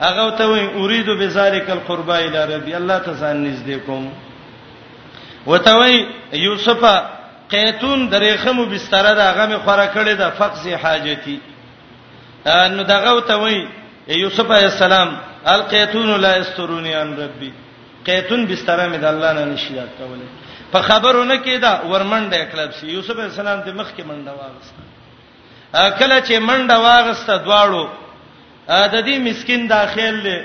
هغه ته وی اريد بذلک القربا الى ربي الله ته ځان نږدې کوم وته وی یوسف قیتون درېخمو بستر دا هغه می خوره کړی دا فقز حاجتی نو دغه ته وی یوسف علی السلام القیتون لا استرونی ان ربی قیتون بستر می د الله نه نشیات کوله په خبرونه کې دا ورمنډه کلب سی یوسف علی السلام د مخ کې منډه واغسته کله چې منډه واغسته دواړو د دې مسكين دا خیال له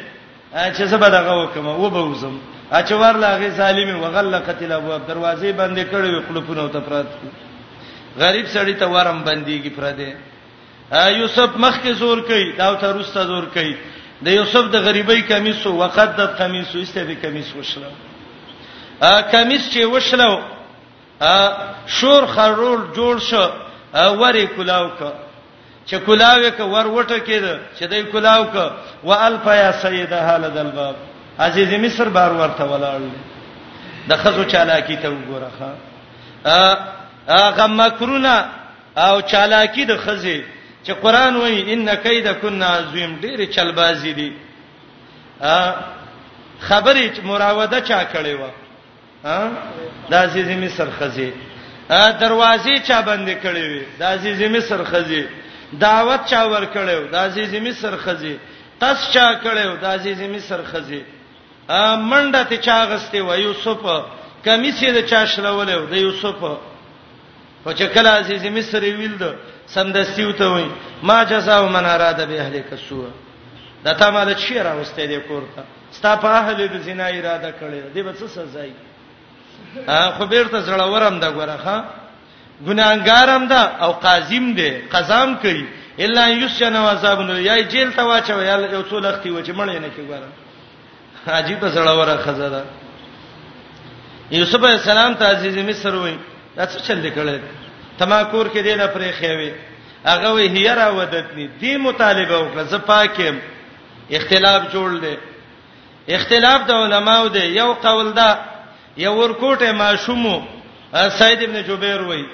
چې زبر دغه وکم و به وزم چې ورلا غي ظالم وغلقت الابواب دروازې بندې کړې وي خلپونه ته پرات غریب سړی ته ورم بنديږي پر دې یوسف مخ کې زور کوي دا ته روسته زور کوي د یوسف د غریبۍ کمیسو وقدت قمیسو استه به کمیس وشلو ا کمیس چې وشلو شور خرول جوړ شو ورې کلاو ک چې کلاوې ک ور وټه کېد چې دای کلاو ک والف یا سیده حال دلباب عزیز مصر بار ورته ولاړ د خزو چالاکی ته وګوره ښا هغه مکرونه او چالاکی د خزه چې قران وایي ان کید کنا عظیم ډېر چلبازي دي خبرې مراوده چا کړې و ها د عزیز مصر خزي دروازې چا بندې کړې وي د عزیز مصر خزي دعوت چا ور کړو د عزیز مصر خزي تس چا کړو د عزیز مصر خزي منډه ته چا غسته و یوسف کمیسې د چا شلولې د یوسف او چې کله عزیز مصر ویل دو سندستی وته وای ما جزاء من اراده به اهل کسوه دا ته مال چی راوستې دې کورته ستا په اهل د زنا اراده کړې دې به څه سزا یې خو بیرته زړورم دا ګورخه ګناګارم دا او قاضیم دی قزام کوي الا یسجن عذاب نو یا جیل ته واچو یا یو څو لختي و چې مړ نه کی ګوره عجیب زړوره خزه ده یوسف علی السلام ته عزیز مصر وای دا څه چل کړي تما کور کې دی نه پرې خېوي هغه وی هیرا ودتنی دی مطالبه وکړه زپاکم اختلاف جوړ دی اختلاف د علماو دی یو قول دا یو ورکوټه ماشومو سید ابن جبیر وای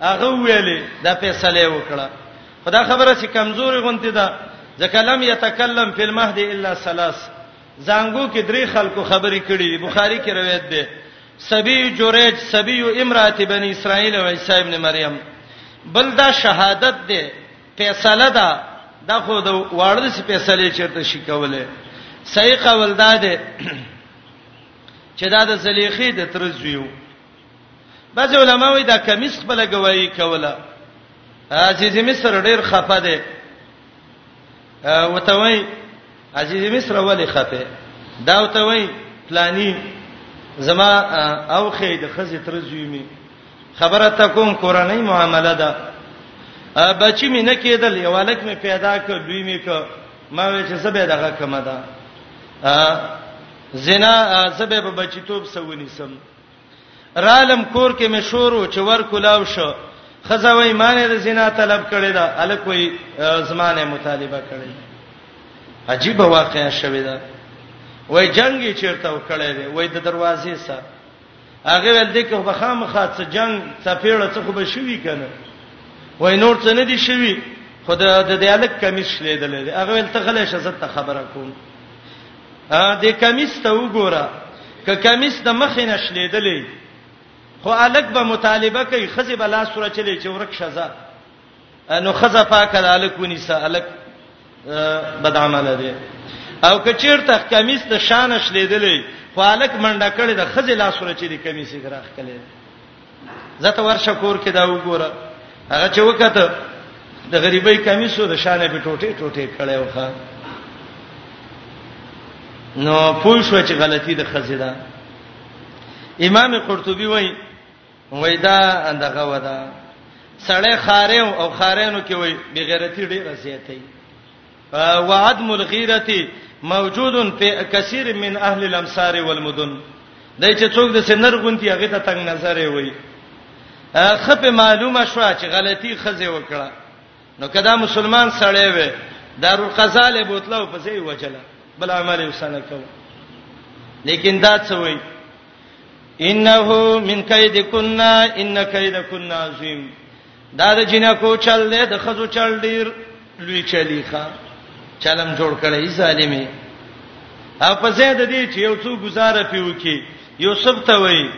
هغه ویلې دا فیصله وکړه خدا خبره چې کمزوري غونتی ده ځکه لم یتکلم فی المهد الا ثلاث زنګو کې درې خلکو خبرې کړې بخاری کې روایت ده سبی جوریج سبی امرات بنی اسرائیل او عیسی ابن مریم بل دا شهادت ده فیصله ده دا خو د واړه سي فیصله چیرته شي کوله صحیح قول دا ده چې دا د زلیخې د ترزویو بعض علما وایي دا کمیس خپل گواہی کوله عزیز مصر ډیر خفه ده وته وایي عزیز مصر ولې خپه دا وته وای پلاني زما او خې د خزې تر زویمه خبره تا کوم کورنۍ معامله ده بچی مې نه کېدل یو الک مې پیدا ک دوی مې ک ما وې چې زبې دغه کمه ده زنا زبې په بچیتوب سونی سم رالم کور کې مې شورو چې ور کولاو شو خزه وای مانه د زنا طلب کړی دا الک وای زمانه مطالبه کړی عجیب واقعیا شوې ده وای جنگي چیرته وکړی دی وای د دروازې سره هغه ول دې کې په خامخا څه جنگ څه پیړه څه خو به شوي کنه وای نور څه نه دي شوي خدای د دې الک کمیس شلې دلې هغه ول ته غلې شزت خبره کوم د کمیس ته وګوره ک کمیس د مخ نه شلیدلې خو الک به مطالبه کوي خزه بلا سره چلی چې ورک شزا نو خزه پاک الک ونیسه الک بد عمل دی او کچیر ته کمیس د شان شلیدلې خو الک منډه کړي د خزه لا سره چلی کمیس غراخ کړي زته ورشه کور کې دا وګوره هغه چې وکړه د غریبۍ کمیسو د شانې په ټوټه ټوټه کړي وخه نو پوه شو چې غلطي د خزې ده امام قرطبي وایي وای دا دغه ودا سړی خارې او خارېنو کې وای بغیرتی ډیره زیاتې وعدم الغیرتی موجود فی کثیر من اهل الامصار والمدن دای چې څوک د سنر غونتی هغه ته تنگ نظر وي خپه معلومه شو چې غلطي خزه وکړه نو کدا مسلمان سړی وي دارو قزاله بوتله او پسې وجله بل عمل وسنه کو لیکن دا څه وای انه من کیدکنا ان کیدکنا عظیم دا د جنکو چل دی د خزو چل ډیر لوی چلی ښا چلم جوړ کړی ظالمي او په زید دې چې یو څو گزاره پیو کې یوسف ته وای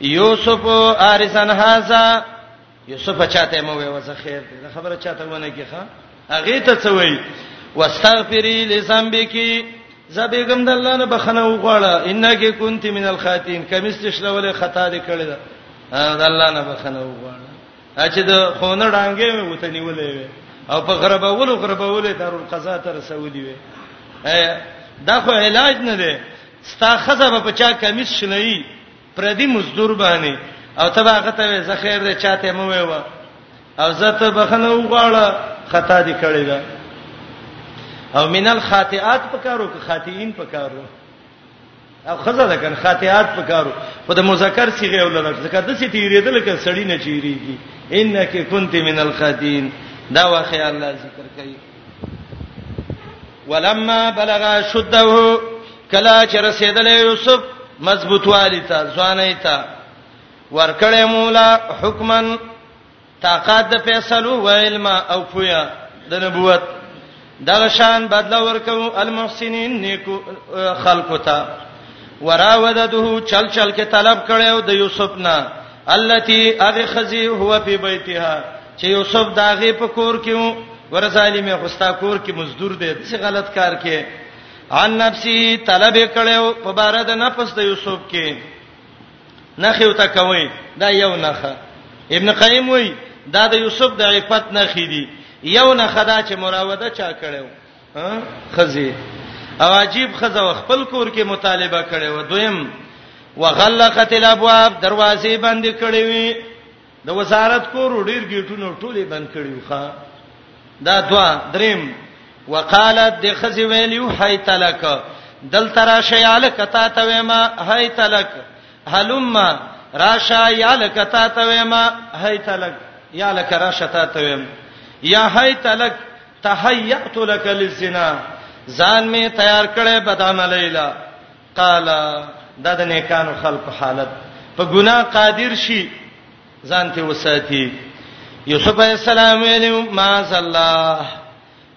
یوسف ارسن هاذا یوسف چاته مو وې وسه خیر دې خبره چاته ونه کې ښا هغه ته څه وای واستغفری لذنبک زبیګم د الله نه بخنه وغواړه انګه کونتی من الخاتین کمست شلوله خطا دې کړی دا د الله نه بخنه وغواړه چې د خونه ډانګې مې وته نیولې وي او په غربولو غربولې دارو قضا ته رسولې وي دا خو علاج نه دی ستا خزه په چا کمیس شلئی پردي مزدور باندې او تبا غته زه خیر دې چاته مو ویو او زه ته بخنه وغواړه خطا دې کړی دا او مینل خاطئات پکارو که خاطئین پکارو او خزه ده کن خاطئات پکارو خو د مذکر صيغه ولر ځکه د سې تیرېدل ک سړی نه چیریږي انک کنت من الخاتین دا واخی الله ذکر کوي ولما بلغ شده کلا چې رسیدل یوسف مضبوط والی ته ځواني ته ورکړې مولا حکمن طاقت د فیصلو و علم او پویا د نبوت دغه شان بدل ورکو المحسنین نیکو خلقو ته وراودته چل چل کې طلب کړو د یوسف نه التي اغه خزي هو په بیتها چې یوسف داغه په کور کې و ورزالي مې خوستا کور کې مزدور دی څه غلط کار کې ان نفسي طلب کړو په بار د نفس د یوسف کې نخې وته کوي دا یو نخه ابن قیم وای دا د یوسف د عفت نخې دي یو نخه دا چې مراوده چا کړو ها خزي او عجیب خزه خپل کور کې مطالبه کړو دویم وغلقت الابواب دروازې بندې کړې وي د وزارت کور ډیر گیټونو ټوله بند کړیو ښا دا دوا دریم وقالت د خزی ویلیو حی تلک دل ترا شیال کتا ته ویما حی تلک حلم راشا یال کتا ته ویما حی تلک یا لک راشا ته ته ویم یا حی تلک تحیعت لک للزنا ځان می تیار کړي بدعمل ایلا قال دا د نیکانو خلق حالت په ګناه قادر شي ځان ته وساتي یوسف علی السلام ویلی ما الله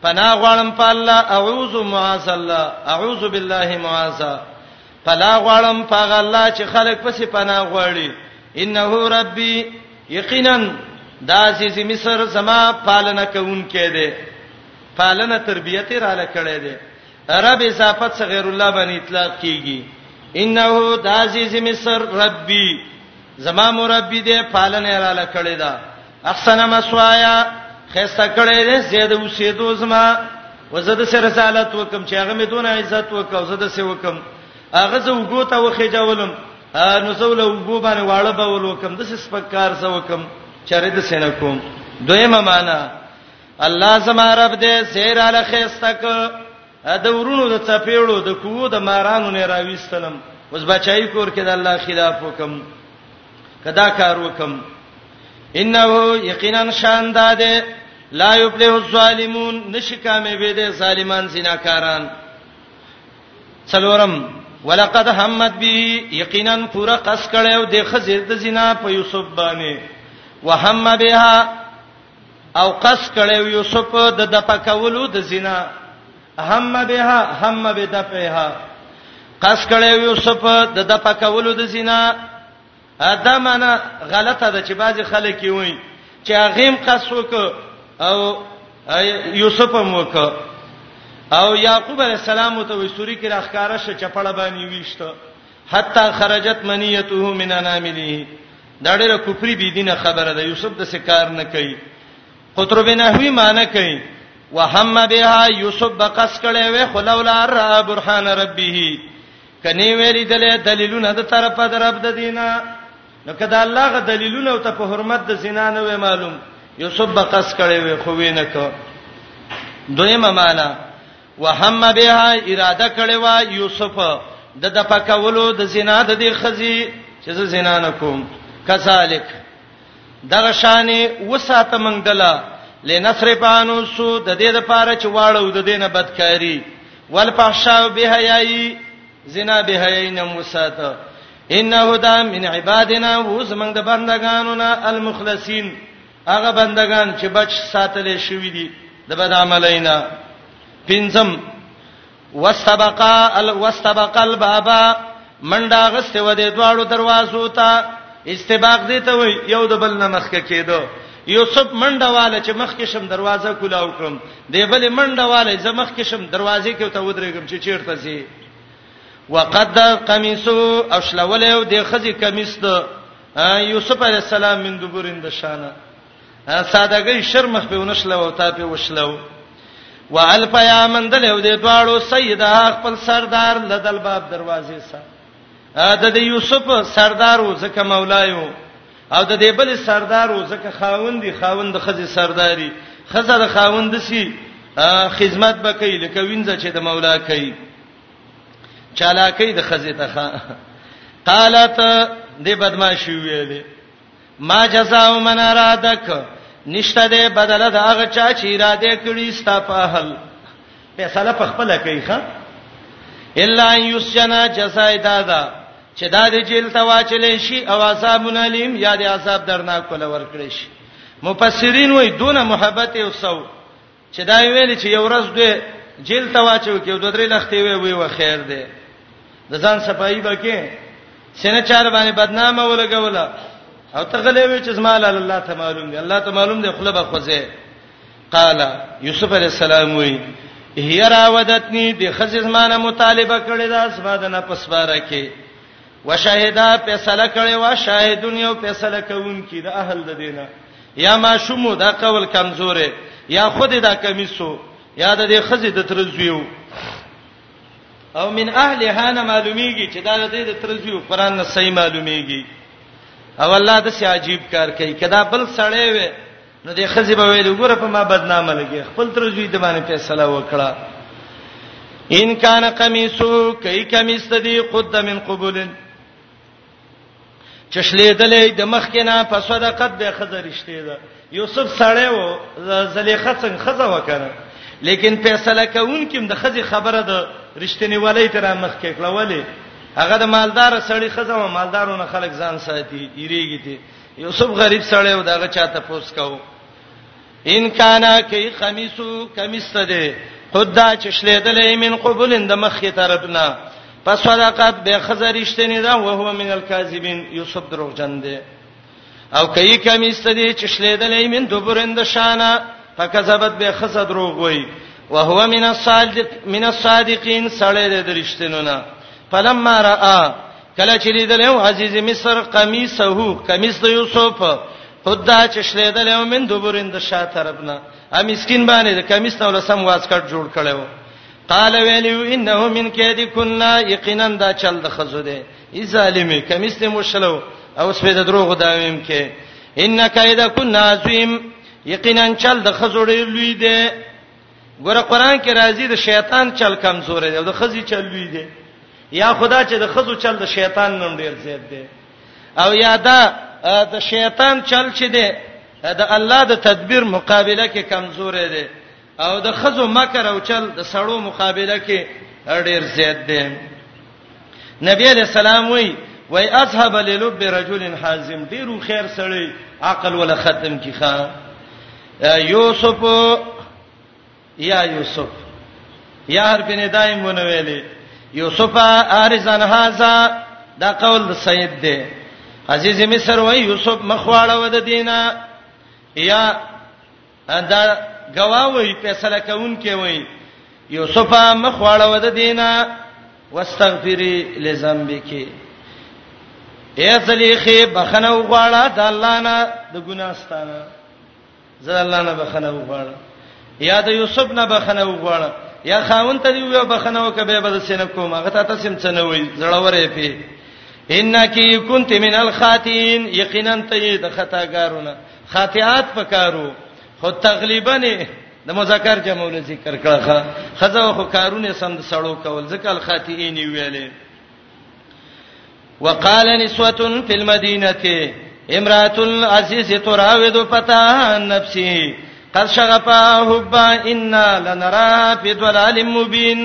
پنا غوړم په الله اعوذ معاذ الله اعوذ بالله معاذ پلا غوړم په الله چې خلک پسې پنا غوړي انه ربي یقینا دا چې مصر زما پالنه کوونکې ده پالنه تربیته را لکړې ده رب اضافت څخه غیر الله باندې اطلاق کیږي انه دعزیز مصر ربي زما مربي دې پالنه را لکړې ده احسن مسوایا خسته کړې دې زید اوسېدو زما وزد سره رسالت وکم چې هغه مې دون عزت وکاو زده سه وکم هغه زه وګوته وخې جوولم نو زول وګو باندې واړه به ولوکم د سپکار زه وکم چرې د سینه کوم دویمه معنا الله زما رب دې سیر علی خستک د ورونو د چپیړو د کوو د مارانو نه راويستلم اوس بچای کور کې د الله خلاف وکم کدا کار وکم انه یقینا شان داده لا یفلح الظالمون نشکامه به د ظالمان زناکاران څلورم ولقد همت به یقینا پورا قص کړو د خزر د زنا په یوسف باندې وهم بها او قص کړو یوسف د دپکولو د زنا هم بها هم بدفعها قص کړو یوسف د دپکولو د زنا دا معنا غلطه ده چې بعضی خلک یې وایي چې هغه قص وک او یوسف هم وک او یعقوب علی السلام ته وی سوري کې راخکاره ش چپړه باندې ویشته حتا خرجت منیته من اناملی دا ډېره کفري بی دینه خبره ده یوسف د سکار نه کوي قطرب نحوی معنی کوي وهم بها یوسف بقص کړي وي خلولا را برهان ربه کني ویل دل دلیلونه د طرفه در رب د دینه نو کدا الله غ دلیلونه او ته په حرمت د زنا نه وي معلوم یوسف بقص کړي وي خو وینه کو دویمه معنی وهم بها اراده کړې وا یوسف د د پکولو د زنا د دې خزي چې زه زنا نه کوم کذالک دغه شانې وساته منګ دلا لنصرفانو سو د دې لپاره چې واړو د دینه بدکاری والفحشاء بهایي زنا بهایي نه وساته انه دا من عبادنا و زمنګ د بندگانو نه المخلصین هغه بندگان چې بچ ساتل شوی دي د بد عملینا پنځم واستبقا ال واستبقا البابا منډه غسته و دې دواړو دروازو ته استباق دي ته وي یو د بل نه مخکې کېدو یوسف منډه واله چې مخکې شم دروازه کولا وکم دی بل منډه واله چې مخکې شم دروازې کې ته ودرېږم چې چیرته سي وقد قمیصو او شلولې او د خزي قمیص ته یوسف علی السلام من دبرین د شانه سادهګۍ شرمخ په ونشله او تا په وشلو والف یا من دل یو دې دواړو سیدا خپل سردار لدل باب دروازې سره د دې یوسف سردار و زکه مولایو او د دې بل سردار و زکه خاوندې خاوند خزي سرداري خزه د خاوند سي خدمت بکې لکه وینځه چې د مولا کوي چالاکی د خزې ته قالت د بدمعشی ویلې ما جزاء من ارادک نشته ده بدله د هغه چا چې اراده کړی ستا په اهل فیصله په خپل کوي ښا الا یسجنا جزاء دادا چې دا د جیل ته واچلې شي او عذاب نالیم یا د عذاب درناک کول ورکړي شي مفسرین وای دونه محبت او سو چې دا ویل چې یو ورځ دوی جیل ته واچو کې دوه درې لختې وی وی و خیر دی د ځان صفائی بکې سینه چار باندې بدنامه ولګولا او ته غلې وی چې زمال الله ته معلوم دی الله ته معلوم دی خپل به خوځه قال یوسف علی السلام وی هي راودتنی د خزې زمانه مطالبه کړې ده اسباد نه پسباره کې وشهدا فیصله کړي وا شاهدون یو فیصله کوونکی د اهل د دینه یا ما شومو دا قول کمزورې یا خود دا کمیسو یا د دې خزې د ترزویو او من اهل هانه معلومیږي چې دا د دې د ترزویو قران نه صحیح معلومیږي او الله د سي عجیب کار کوي کدا بل سړی وي نو د خزی به ویل ګوره په ما بدنامه لګي خپل تر زوی د باندې فیصله وکړه ان کان قمیصو کای کمیس تدی قد من قبول چشلې دلې د مخ کې نه په صدقت به خزه رښتې ده یوسف سړی و زلیخه څنګه خزه وکړه لیکن فیصله کوونکم د خزه خبره ده رښتینی ولې تر مخ کې کړه ولې هغه د مالدار سړی خزه و مالدارونه خلک ځان ساتي یریږي یوسف غریب سړی و داغه چاته پوس کاو ان کانا کی خمیسو کمیس ته دی خدا چې شلیدلې من قبولن د مخې طرفنا پس صدقات به خزرشتنی دا او هو من الکاذبین یوسف دروغ جن دی او کای کمیس ته دی چې شلیدلې من دوبرند شانه فکذبت به خزر دروغ وای او هو من الصادق من الصادقین سړی د درشتنونه فلما را کله چې لیدل یو عزیز مصر قمیصه قمیص د یوسف خدا چې شلیدل یو من دوبرین د شا طرفنا ا مسكين باندې د قمیص نو لسم واسکټ جوړ کړو قال ویلو انه من کیدی کنا یقینا دا چل د خزو دی ای ظالمه قمیص ته مشلو او سپه د دروغ داویم کې ان کیدا کنا عظیم یقینا چل د خزو ډیر لوی دی ګوره قران کې راځي د شیطان چل کمزور دی او د خزي چل لوی دی یا خدا چې د خزو چل د شیطان نوم ډیر زیات دی او یا دا د شیطان چل چې دی د الله د تدبیر مقابله کې کمزور دی او د خزو مکر او چل د سړو مقابله کې ډیر زیات دی نبی علیہ السلام وی وای اصحاب للب رجل حازم ډیرو خیر سړی عقل ولا ختم کی خان یوسف یا یوسف یا حرف ندای مونږ ویلې یوسف ارزن هاذا دا قول سید دی عزیز مصر وای یوسف مخواړه ود دینه یا دا گواوی فیصله کون کې وای یوسف مخواړه ود دینه واستغفری لذنبک اے زلیخه بخنه وغواړه د الله نه د ګناستانه زه الله نه بخنه وغواړم یا د یوسف نه بخنه وغواړم یا خاون ته دی یو بخنه وکبه بد سینه کوم هغه ته تاسو څه نه وای زړورې پی انک کنت من الخاتین یقینا ته د خطاګارونه خاطئات پکارو خو تغلیبا نه د مذکر جمع ول ذکر کړه خزه خو کارونه سم د سړو کول ځکه الخاتین ویلې وقال نسوه في المدينه امراه العزيز تراود فتاها نفسي قد شغفا حبا انا لنرا في ضلال مبين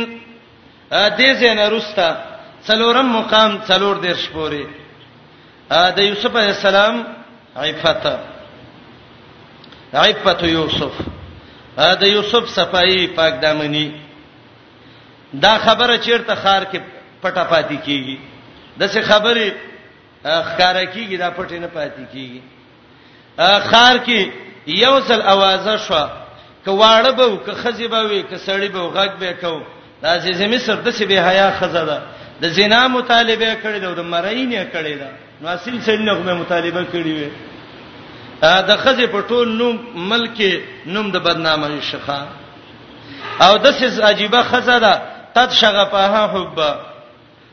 ا دې زنه رستا څلورم مقام څلور دیر شپوري ا د یوسف علی السلام عفت عفت یوسف ا د یوسف صفائی پاک دامنی دا خبره چیرته خار کې پټه پاتې کیږي د څه خبرې ښکارا کیږي دا پټه نه پاتې کیږي خار کې یو ځل आवाज شو ک واړه به ک خزی به وي ک سړی به غږ به کو د عزیز مصر د څه به حیا خزه ده د زنا مطالبه کړې ده د مړی نه کړې ده نو اصل څنګه نه مطالبه کړې وي د خزه په ټول نوم ملک نوم د بدنامه شخه او د سیس عجيبه خزه ده قد شغفها حب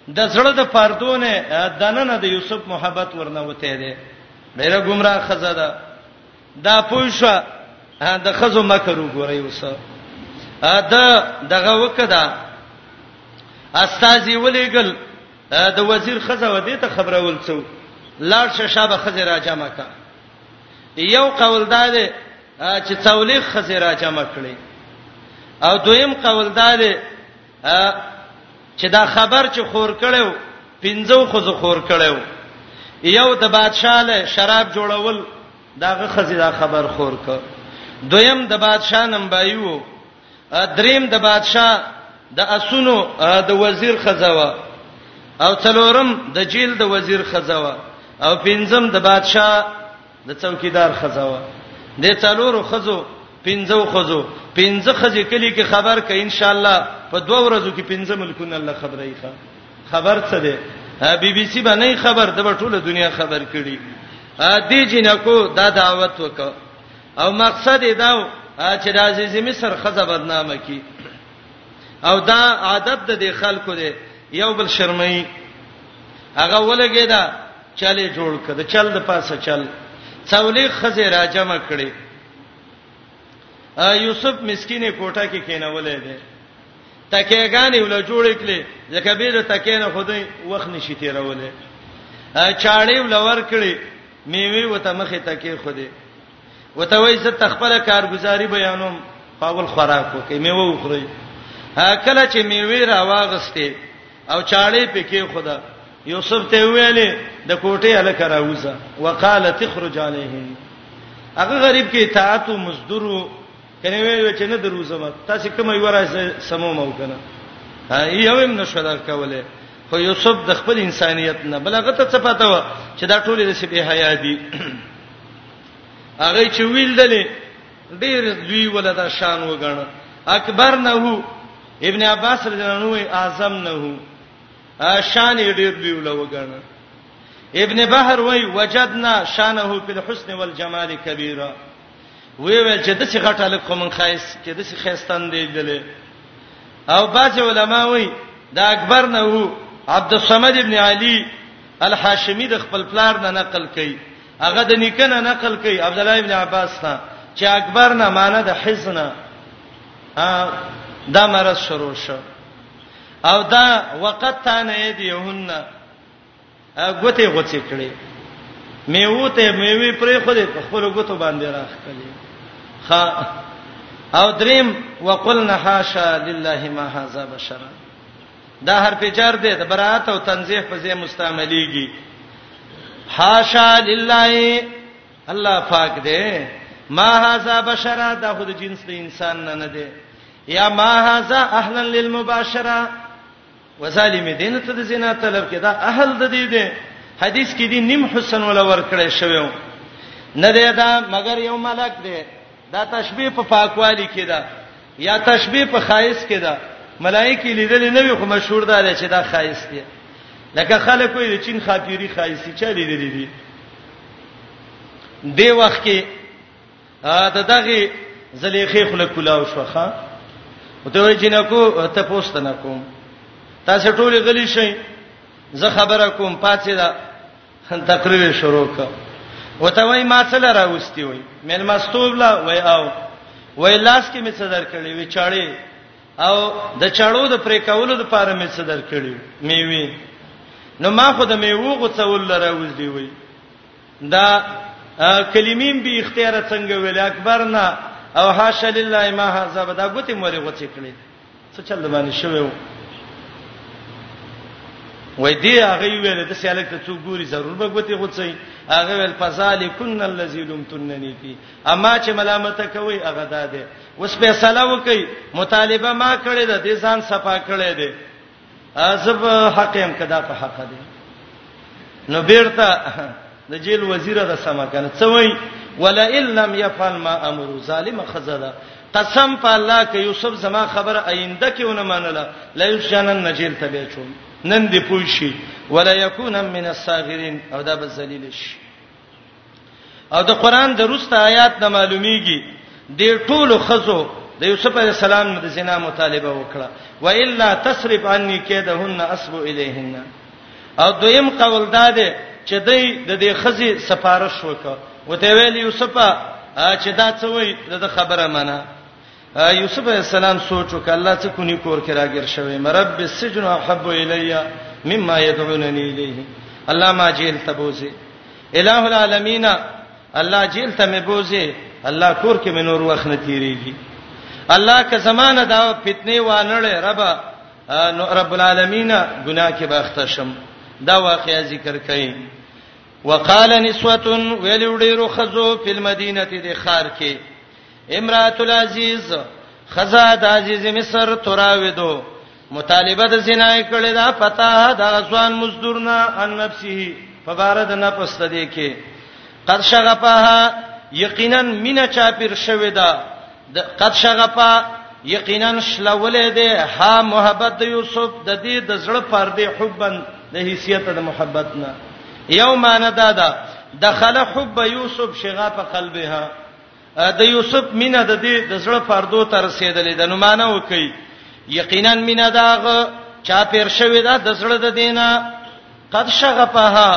د زړه د پردونه دننه د یوسف محبت ورنه وته دي ډیره گمراه خزه ده دا پوښه د خزو مکر وګوري اوس دا دغه وکدا استاذي ولېګل د وزیر خزه ودی ته خبرول څو لاړ شابه خزه را جمع کا یو قول دا دی چې څولېخ خزه را جمع کړي او دویم قول دا دی چې دا خبر چې خور کړو پنځو خو زه خور کړو یو د بادشاہ له شراب جوړول داغه خزه دا خبر خور کړ دویم د بادشاہ نمبایو دریم د بادشاه د اسونو د وزیر خزوا او څلورم د جیل د وزیر خزوا او پنځم د بادشاه د څوکیدار خزوا د څلورو خزو پنځو خزو پنځه خزې کلی کې خبر کړي ان شاء الله په دوه ورځو کې پنځه ملکونه الله خبرې ښه خبر څه ده بي بي سي باندې خبر د ټوله دنیا خبر کړي دې جنکو دا دعوت وکړه او مقصد یې دا چې د عزیز مصر خزه بدنامه کی او دا عادت د دې خلکو دی یو بل شرمای هغه ولګی دا چاله جوړ کړه چل د پاسه چل څولې خزه راجم کړي یوسف مسکینه کوټه کې کینولې ده تکیګانې ول جوړې کړې ځکه به د تکې نه خدای وخت نشي تیرولې چاړې ول ور کړې میوي وته مخه تکې خدای وته وای زه تخپل کارګزاري بیانوم پاول خوراک وکې میوه وخوري کله چې میوي را واغسته او چاړې پکې خدا یوسف ته ویلې د کوټې الک راوځه وقاله تخرج علیهم هغه غریب کې اطاعت او مزدورو کنه ویل چې نه دروزم تاسو کوم یو راځي سمو مو کنه یو هم نشو دا کوله خو یوسف د خپل انسانیت نه بلغه ته څه پته و چې دا ټول د سبه حیا دي هغه چې ویل دلې ډیر دوی ولدا شان وګڼ اکبر نه وو ابن عباس رضی الله عنه اعظم نه وو شان ډیر دوی ولوګڼ ابن بحر وای وجدنا شانه فی الحسن والجمال کبیره وی ویل چې د څه غټه لک کوم خایس چې د څه خیستان دی دلې او باج علماء وی دا اکبر نه وو عبد الصمد ابن علي الحاشمی د خپل پلار نه نقل کړي هغه د نیکنه نقل کړي عبد الله ابن عباس ته چې اکبر نه معنی د حزنه دا مرز شروع شو او دا وقت تانه دی هونه ګوتې غوڅې کړې میوه ته میوه پرې خو دې په خپل ګوتو باندې راخ کړې ها او دریم وقلنا حاشا لله ما هذا بشر دا هر په چار دې د برات او تنزیه په ځای مستعمليږي حاشا لله الله پاک دې ما هذا بشر دا خود جنس د انسان نه نه دې یا ما هذا اهلا للمباشره وظالم دین ته د زنا طلب کې دا اهل د دې دی حدیث کې دی نیم حسن ولا ور کړی شویو نه دی دا مگر یو ملک دی دا تشبیه په پاکوالی کې ده یا تشبیه په خایس کې ده ملائکه لیدل نه وي خو مشهور ده چې دا خایس دی لکه خلک وي د چین خاطری خایسي چا لیدل دي دی وخت کې ا د دغه زلیخې خله کولاو شوخه وته وای جنکو ته پوښتنه کوم تاسو ټول غلی شئ زه خبره کوم پاتې دا تقریر شروع ک وته وای ما څه لرا وستي وای مل مستوب لا وای او وای لاس کې می څه در کړی وی چاړي او د چاړو د پرې کولو د پاره می څه در کړی میوي نو ما خو د میوو غوڅول لرا وځدی وای دا کلمې به اختیار څنګه ویل اکبر نه او حاش لله ما هذا بدا ګوتې مورې غوڅې کړې څه چل باندې شوی و وای دی هغه ویل د سیالک ته څو ګوري ضرور به ګوتې غوڅي هغه ویل فذالکن الذی لمتننی فی اما چې ملامت کوي هغه داده اوس په سلام کوي مطالبه ما کړې ده د ځان صفا کړې ده ازب حق هم کدا په حق دی نو بیرته د جیل وزیر د سما کنه څه وای ولا ان لم يفعل ما امر ظالم خزدا قسم په الله کې یوسف زما خبر آینده کې ونه منله لا یشنن نجیل تبع چوم نن دی پوي شي ولا یکون من الصاغرین او دا به ذلیل شي او د قران د روسته آیات نه معلومیږي د ټولو خزو د یوسف علی السلام د زنا مطالبه وکړه و الا تصرف عني کیدهن اسب الیهن او دویم قول دا دی چې دوی د دې خزي سفارش وکړه وته ویل یوسف چې دا څه وای د خبره منه یوسف علیہ السلام سوچو ک الله څه کونی کور کې راګر شوی مرب السجن احب الی مما يدعونني الیه الله ما جیل تبوزه الہ العالمین الله جیل ته مې بوزه الله کور کې مې نور وخت نه تیریږي الله که زمانه دا فتنه وانړې رب نو رب العالمین ګناه کې باخته شم دا واقعیا ذکر کړي وقال نسوه ویل ډیرو خزو په مدینه دې خار کې امرات العزیز خزا د عزیز مصر تراویدو مطالبه د زنا کړي دا پتا د غسوان مزدورنا ان نفسه فبارد نه پست دی کې قد شغفها یقینا مینه چا پیر شوی دا قد شغفا یقینا شلولې ده ها محبت د یوسف د دې د زړه پر دې حبن د حیثیت د محبت نه یوم انا دادا دخل حب یوسف شغا په قلبها د یوسف مینه د دې د زړه پردو تر رسیدلې د نمانه وکي یقینا مینه داغه چا پیر شوی دا د زړه د دینه قد شغفها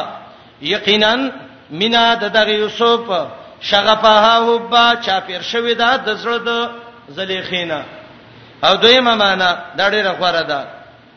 یقینا مینه د دغه یوسف شغفها حبا چا پیر شوی دا د زړه د زلیخینا او دویمه معنا دا ډیره غوړه ده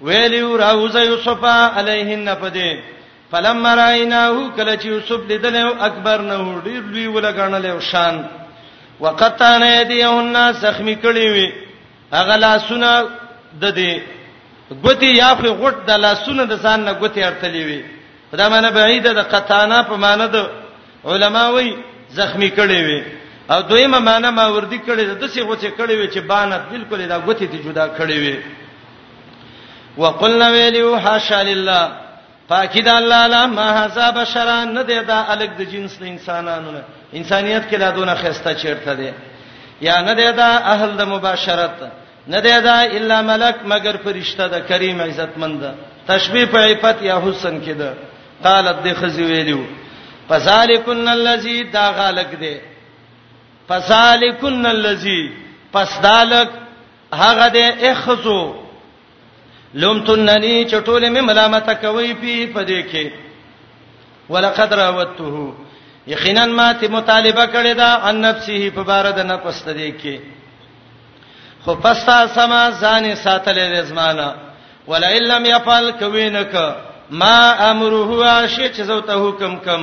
ویلیو راوزه یوسف علیهن پدې فلم رایناه کله چې یوسف لیدل او اکبر نه ډیر لوی ولګنل او شان وقطانه یدیهن زخمی کړي وي هغه لاسونه د دې غوتی یا خو غټ د لاسونه د ځان نه غوتی ارتلې وي دا معنی بعیده د قطانه په معنی د علماوی زخمی کړي وي او دویمه معنی ما وردی کړي د څه غوتی کړي وي چې بانت بالکل دا غوتی ته جدا کړي وي وقلنا ویلو حاشا لله پاکی د الله لا ما هذا بشرا نه دی دا الګ د جنس د انسانانو نه انسانيت کې لا دونه خسته چیرته دی یا نه دی دا اهل د مباشرت نه دی دا الا ملک مگر فرشته د کریم عزتمند تشبیه په عفت یا حسن کې ده قالت د خزی ویلو فذالکن الذی دا غالک دی فذالکن الذی پس دالک هغه د اخذو لومتننی چټولې مې ملامت کوي پی پدې کې ولقد راوته یقینا ما ته مطالبه کړې ده ان نفسه په بار د نفس ته دې کې خو پستا سما ځان ساتلې د زمانہ ولا الا لم يفعل کوینک ما امره عاشق زوته حکم کم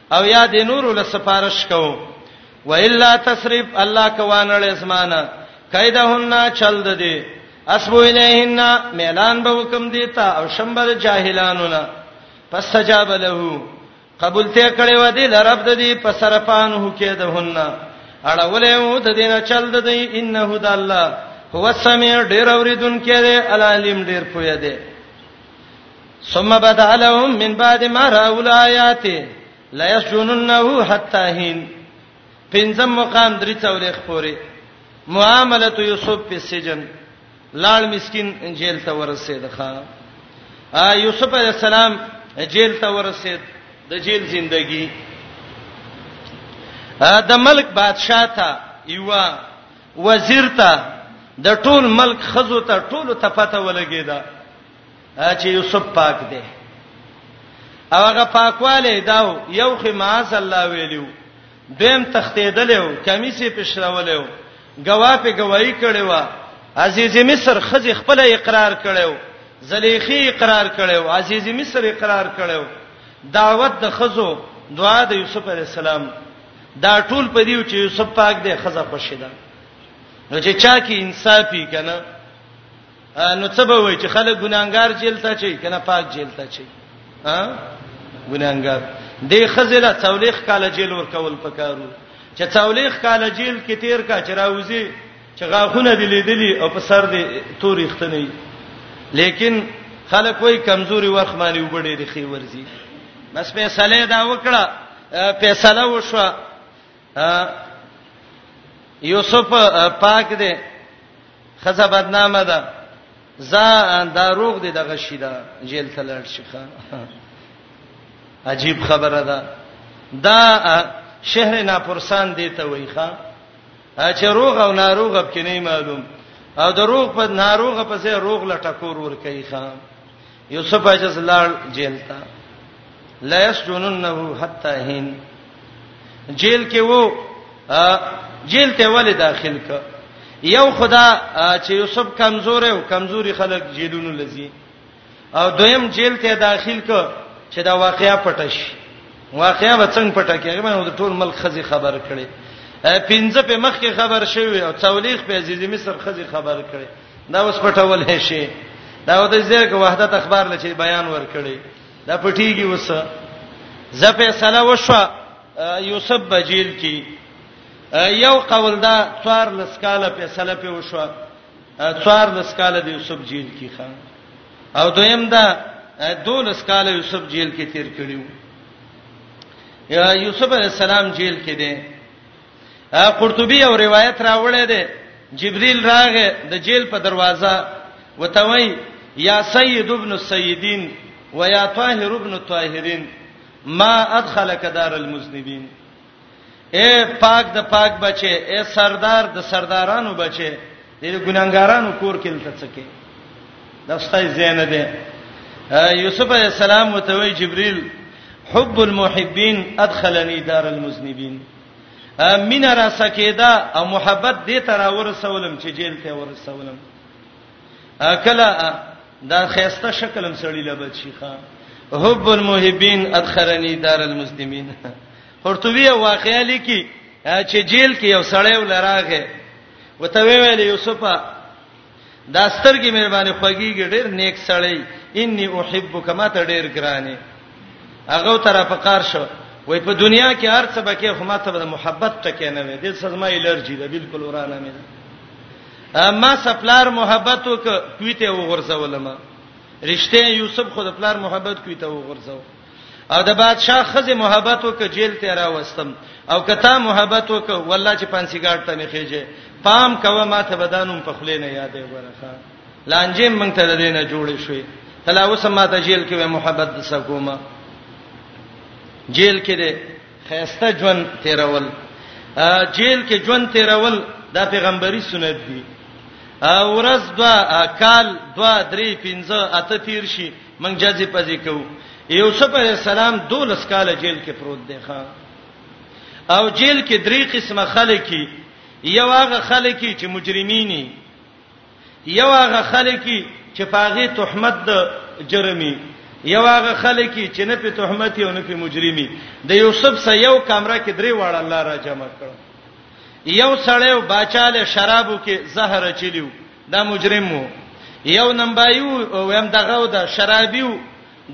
او یا د نور له سفارش کو و الا تصرف الله کوانړ اسمانه کیدهن چل د دې اسبو الیهن میلان به وکم دیتا او شمبر جاهلانو نه فاستجاب له قبول ته کړي و دي لرب د دې په سرفان هو کې د هن اړولې و د دینه چل د دې انه د الله هو سمع ډیر اوریدون کې دی العلیم ډیر پوهه دی ثم بدا لهم من بعد ما راول آیات لا یسجننه حتا هین پنځم مقام درې څولې خوري معاملت یوسف په سجن لاړ مسكين جیل ته ورسید ښا ا یوسف علی السلام جیل ته ورسید د جیل زندگی ا د ملک بادشاہ ته یوا وزیر ته د ټول ملک خزو ته ټول ته پته ولګیدا چې یوسف پاک دی او هغه پاکواله داو یو خې معاذ الله ویلو دیم تختیدلو کمیسه پښرولو گوا په گواہی کړي وا عزیز مصر خزي خپل اقرار کړو زلیخی اقرار کړو عزیز مصر اقرار کړو دعوت د خزو دعا د یوسف علی السلام دا ټول په دیو چې یوسف پاک دی خزه خوشیدا نو چې چا کې انصافي کنه نو څه به وای چې خلک ګناګار جیل ته چي کنه پاک جیل ته چي ها ګناګار دې خزله څولېخ کال جیل ور کول پکارو چې څولېخ کال جیل کې تیر کا چې راوځي چې غاخونه دې لیدلی او په سر دې تورې ختنې لیکن خلک وای کمزوري وخت باندې وبډې دي خي ورزي بس فیصله دا وکړه فیصله وشوه یوسف پاک دی خزه بدنامه ده زا دا روغ دی دغه شی ده جیل ته لړ شي عجیب خبره ده دا شهر ناپرسان دی ته وای ښا چې روغ او ناروغ په کې نه معلوم او د روغ په ناروغ په ځای روغ لټکور ور کوي ښا یوسف اجز لار جیل تا لا یسجننه حتا هین جیل کې وو جیل ته ولې داخل ک یو خدا چې یوسف کمزور او کمزوري خلک جیلونو لذي او دویم جیل ته داخل ک چې دا واقعیا پټش واقعیا وڅنګ پټه کېږي باندې ټول ملک خزي خبر کړي پنځه په مخ کې خبر شوی او څولېخ په عزیز مصر خزي خبر کړي دا اوس پټول شي دا د ځکه وحدت اخبار لچې بیان ورکړي دا پټیږي اوس زپه سلا وشو یوسف بجیل کی یو قول دا څوار لسکاله په سلا په وشو څوار لسکاله د یوسف جیل کی خان او دویم دا دو لسکاله یوسف جیل کې تیر کړیو یا یوسف علی السلام جیل کې دی قرطبي او روایت راوړی دی جبريل راغه د جیل په دروازه وتوي یا سید ابن السیدین و یا طاهر ابن الطاهرین ما ادخلک دار المذنبین اے پاک د پاک بچي اے سردار د سردارانو بچي د ګناګارانو کور کې لته څکه د استای زین ده یوسف علی السلام وتوي جبريل حب المحبین ادخلنی دار المذنبین مینا را سکیدا او محبت دې تر ورسولم چې جیل ته ورسولم کله دا خيسته شکلم سړی لبد شيخه حب المحبین ادخرنی دار المسلمین قرطبی واقعا لیکي چې جیل کې یو سړی ولراغه وته ویل یوسفه دا سترګې مې باندې خوګيږي ډېر نیک سړی انی احبک ما ته ډېر ګرانی هغه تر په کار شو وای په دنیا کې هر څه بکې خو ما ته د محبت ټکې نه وې د سزما الرجی ده بالکل ورانه مې ده ما سپلار محبت وک کویته وغورځولم رښتیا یوسف خو د پلار محبت کویته وغورځول او د بادشاہ خزه محبت وک جیل ته راوستم او کته محبت وک والله چې پانسی ګاډ ته مخېږي پام کوه ما ته بدانم په خلې نه یادې ورخه لانجې مونږ ته د دینه جوړې شوې تلا اوس ما ته جیل کې محبت د سکوما جیل کې دې خيسته ژوند تیرول جیل کې ژوند تیرول دا پیغمبري سنت دي ورځ دوا کال دوا درې پنځه اته تیر شي من جزې پزې کو یوسف علی السلام دولس کال جیل کې پروت دی ښا او جیل کې درې قسمه خلک یو هغه خلک چې مجرمینی یو هغه خلک چې پاغه تهمت د جرمي یو هغه خلک چې نه په تهمت یو نه په مجرمي د یوسف سره یو کمره کې درې واړه الله را جمع کړ یو سړیو باچاله شرابو کې زهر چلیو دا مجرم وو یو نمبای ویم دغه و د شرابي و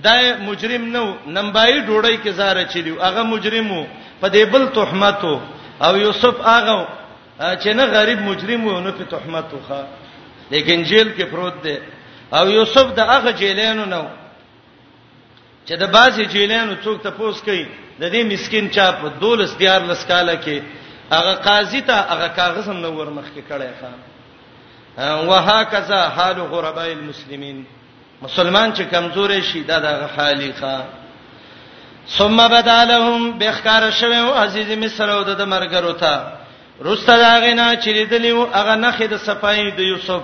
دا مجرم نه و نمبای ډوړی کې زاره چلیو هغه مجرم و په دې بل تهمت او یوسف هغه چې نه غریب مجرم و نو په تهمت وخه لیکن جیل کې پروت دی او یوسف د هغه جیلانو نه چې د باسي جیلانو څوک ته پوس کوي د دې مسكين چا په دولس دیار لس کاله کې هغه قاضي ته هغه کاغذ هم نور مخ کې کړی ښا وهکذا حال غرباء المسلمین مسلمان چې کمزورې شي دا دغه حالي ښا ثم بدالهم بخکار شوه او عزیز مصر او د مرګرو ته رسته داغه نه چې لیدلی او هغه نخې د صفای د یوسف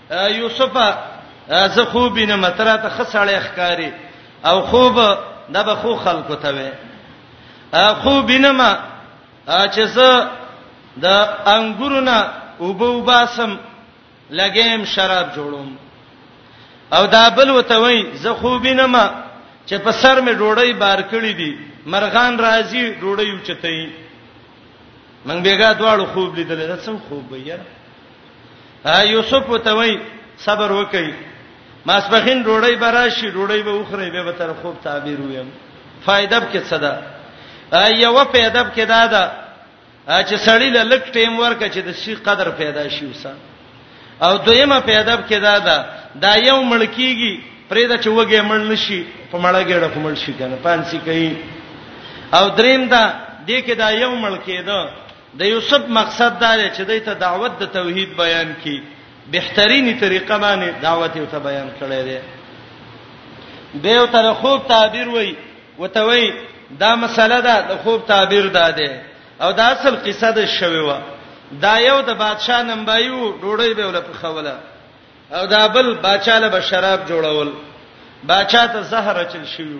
یوسف زه خوب نه متره ته خسړې ښکاری او خوب دا به خو خلکو ته وي خو بینما چې زه د انګورونه وبو باسم لګیم شراب جوړوم او دا بل وته وای زه خو بینما چې په سر می ډوړی بار کړی دي مرغان راځي ډوړی وچتای من بیګا دواړو خوب لیدل دا څنګه خوب وي یاره یوسف ته وای صبر وکي ماسپخین ډوړی براشي ډوړی به وخره به تر خوب تعبیر ویم فائدب کې څه ده یو فائدب کې دا ده چې سړی له لک ټیم ورکه چې د شي قدر پیدا شي وسه او دویمه فائدب کې دا ده دا یو ملکیږي پرې دا چې وګه مړ نشي په مړه ګړه کومل شي کنه پانسی کوي او دریم دا دې کې دا یو ملکې ده د یوسف مقصد دا دی چې دوی ته دعوت د توحید بیان کړي بهترینی طریقه باندې دعوت یو ته بیان کړی دی به یو تر خوب تعبیر وای وتوي دا مسله ده د خوب تعبیر ده ده او دا اصل قصه ده شوی و دا یو د بادشاه نمبایو ډوړی به ول په خوله او دا بل بادشاه له شراب جوړول بادشاه ته زهر اچل شوی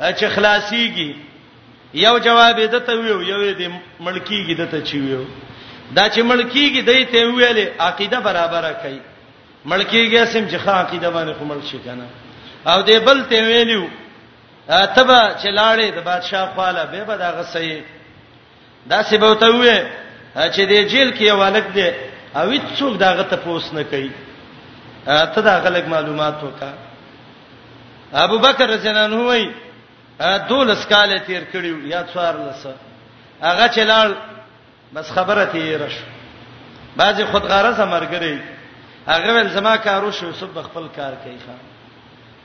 چې خلاصيږي یو جواب یې دته ویو یو یې د ملکیږي دته چی ویو دا چې ملکیږي دای ته ویلې عقیده برابره کړي ملکیږي سم چې خا عقیده باندې کومل شي کنه او دې بل ته ویلو تبا چې لاړې د بادشاہ خواله به به دا غسې دا څه به ته وې چې د جیل کې یو الګ دی او هیڅوک دا غته پوس نه کوي ته دا غلګ معلومات وکا ابو بکر رضی الله عنه وای دولس کال تیر کړیو یا څوار لسه هغه چلال بس خبره تیر شو بعضی خود غرضه مرګري هغه ول زما کارو شو سب خپل کار کوي خان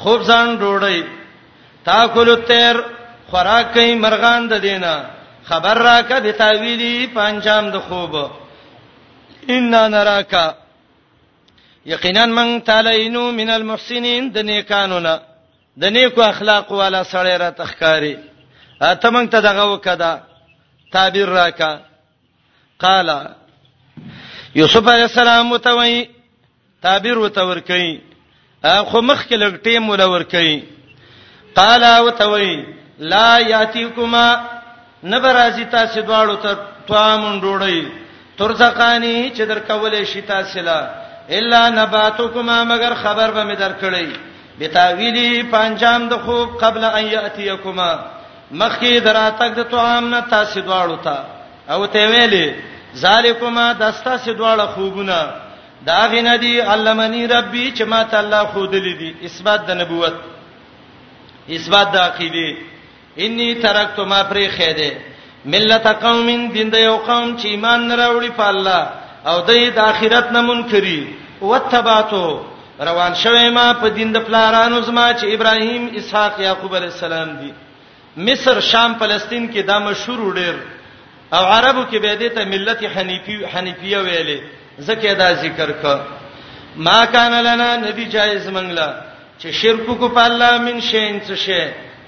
خوب ځان ډوړی تاکل الطير خوراک کوي مرغان د دینه خبر راکه به تعویلی پنجام د خوب ان نراکا یقینا من تعالینو من المحسنین د نیکانو نه د نیکو اخلاق والا سړی را تخکاری اته مونږ ته دغه وکدا تعبیر راکا قال یوسف علی السلام متوی تعبیر وتور کوي خو مخ کې لګ ټیم ولا ور کوي قال او توي لا یاتیکما نبرازی تاسو دواړو ته طعام ډوړی ترزقانی چې درکولې شي تاسو لا الا نباتکما مگر خبر به مې درکړی بتاویلی پنجام د خوب قبل ان یاتیکما مخکې دراتک د طعام نه تاسو دواړو ته او ته ویلې ذالکما دستا سي دواړه خوبونه دا غنه دی علمنی ربی چې ما ته الله خود لیدي اثبات د نبوت اثبات د عقیده انی ترکت ما پرې خېده ملت قوم دین د یو قوم چې ایمان نه راوړي په الله او د آخرت نه منکری وتباتو روان شوه ما په دین د پلارانو زما چې ابراهیم اسحاق یعقوب علی السلام دي مصر شام فلسطین کې دا مشهور ډیر او عربو کې به دې ته ملت حنیفی حنیفیه ویلې ځکه دا ذکر ک ما کان لنا ندی جایز منګلا چې شرک کو په الله من شین څه شی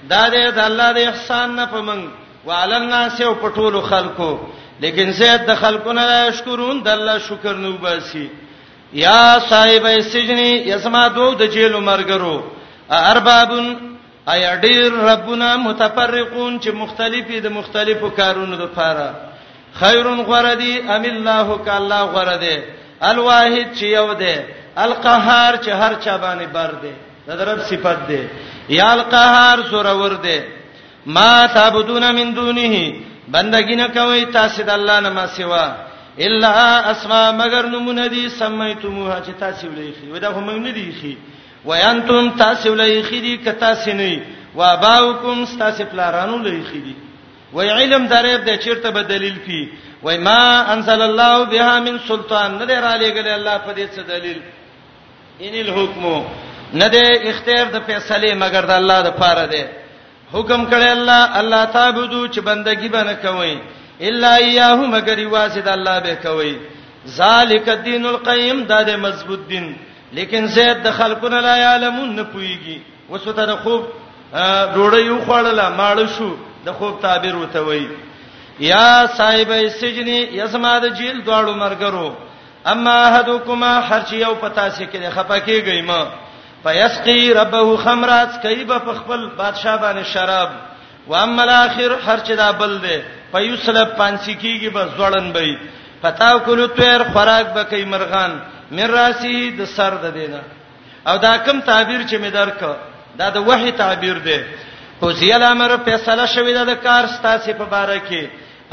دا دې د الله د احسان نه پمن وعلى الناس او پټول خلکو لیکن زید د خلکو نه شکرون د الله شکر نو باسي یا صاحب السجن یسما دو د جیل مرګرو اربابن ایا ډیر ربونه متفرقون چې مختلفي د مختلفو کارونو لپاره خیرون غره دی ام الله ک الله غره دی الواحد چې یو دی القهار چې هر چا باندې بر دی د رب صفت دی یا القهار سور ور دی ما تعبدون من دونه بندګی نه کوي تاسو د الله نه ما سوا الا اسماء مگر نمونه دي سميتموها چې تاسو ولې خي ودا هم نه دي خي وینتم تاسو ولای خېدی ک تاسو نه و اباوکم تاسو پلارانو لای خېدی وای علم درېب د چیرته به دلیل کی وای ما انزل الله بها من سلطان نه لري علی ګل الله په دې څه دلیل ان الحکم نه د اختیار د فیصله مگر د الله د پاره ده حکم کړی الله الله تعبدو چې بندگی بنه کوي الا ایاه مگر یوازې د الله به کوي ذالک الدین القیم دا د مضبوط دین لیکن زید د خلقونه لا یعلمون نه پویږي وسوته د خوب ډوړې یو خړله ماړ شو د خوب تعبیر وته وای یا صاحب سجنی یسما د جیل دواړو مرګرو اما احدکما هر چی یو پتا سي کې خپکیږي ما فیسقی ربه خمرات کیب په خپل بادشاہ باندې شراب و اما الاخر هر چې دا بل دی فیسلب پانسی کیږي بس ځړن به پتا کولو تیر خوراک به کوي مرغان مر راسی د سر د دینه او دا کم تعبیر چې مې درک دا د وحی تعبیر دی او زیل امر فیصله شوی دا د کار ستاسو په باره کې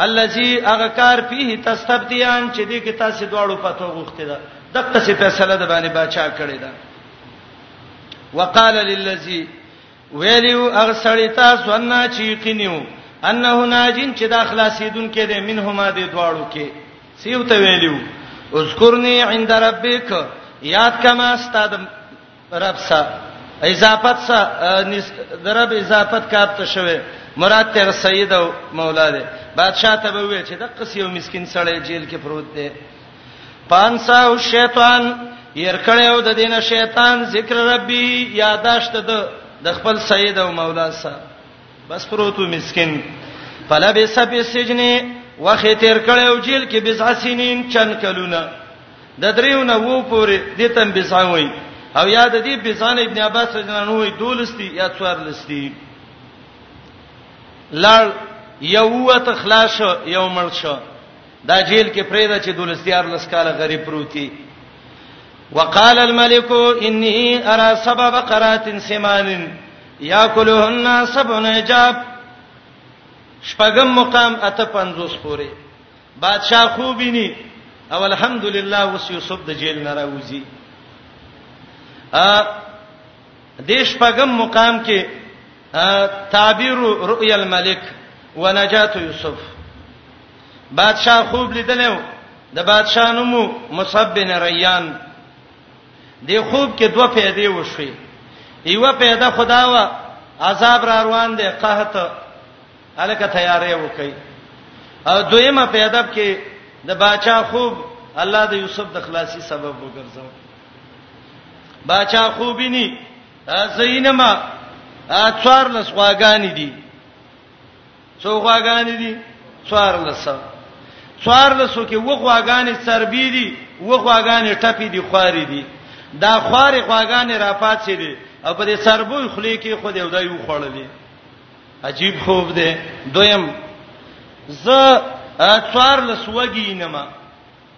الذي هغه کار فيه تستبديان چې دې کې تاسو دواړو پتو غوښته ده دغه څه فیصله د باندې بچا کړی ده وقال للذي ویلیو هغه سړی تاسو ان چې یقینیو انه ناجین چې دا خلاصیدون کې د منهما د دواړو کې سیو ته ویلیو اذکرنی عند ربک یاد کما استاد رب سا اضافت سا درب اضافت کاپ ته شوه مراد ته سید او مولا دی بادشاہ ته وی چې د قصیو مسكين سړی جیل کې پروت دی پانسا او شیطان ير کړو د دینه شیطان ذکر ربي یاداشت د د خپل سید او مولا سره بس پروتو مسكين فلا به سب سجن وخت تیر کړو جیل کې بزع سنین چن کلونه د دریو نه وو پورې د تم بزع وای او یاد دې بزان ابن عباس رضی الله عنه وای دولستی یا څوار لستی لړ یو وت خلاص یو مړ شو دا جیل کې پرېدا چې دولستیار لس کاله غریب پروتي وقال الملك اني ارى سبع بقرات سمان ياكلهن سبع نجاب شپږم مقام اته 50 پورې بادشاہ خو بینی او الحمدلله وس یوسف د جیل نه راوځي ا دیش پغم مقام کې تعبیر رؤیا الملک ونجات یوسف بادشاہ خوب لیدلو د بادشاہ نومو مصعب بن ریان د خوب کې دوه پیدا وشوي یو پیدا خدا وا عذاب را روان دي قحط الکه تیارې وکي او دویمه پیدا کې د باچا خوب الله د یوسف د خلاصي سبب وګرځاو باچا خوبینی زینما څوار لسواګانی دي څو غواګانې دي څوار لسو څوار لسو کې و غواګانې سربې دي و غواګانې ټپې دي خواري دي دا خوارې غواګانې را پاتې دي او په دې سربوي خلی کې خو دې ودای و خړلې عجیب خوب دی دویم ز څوار لسوګی نه ما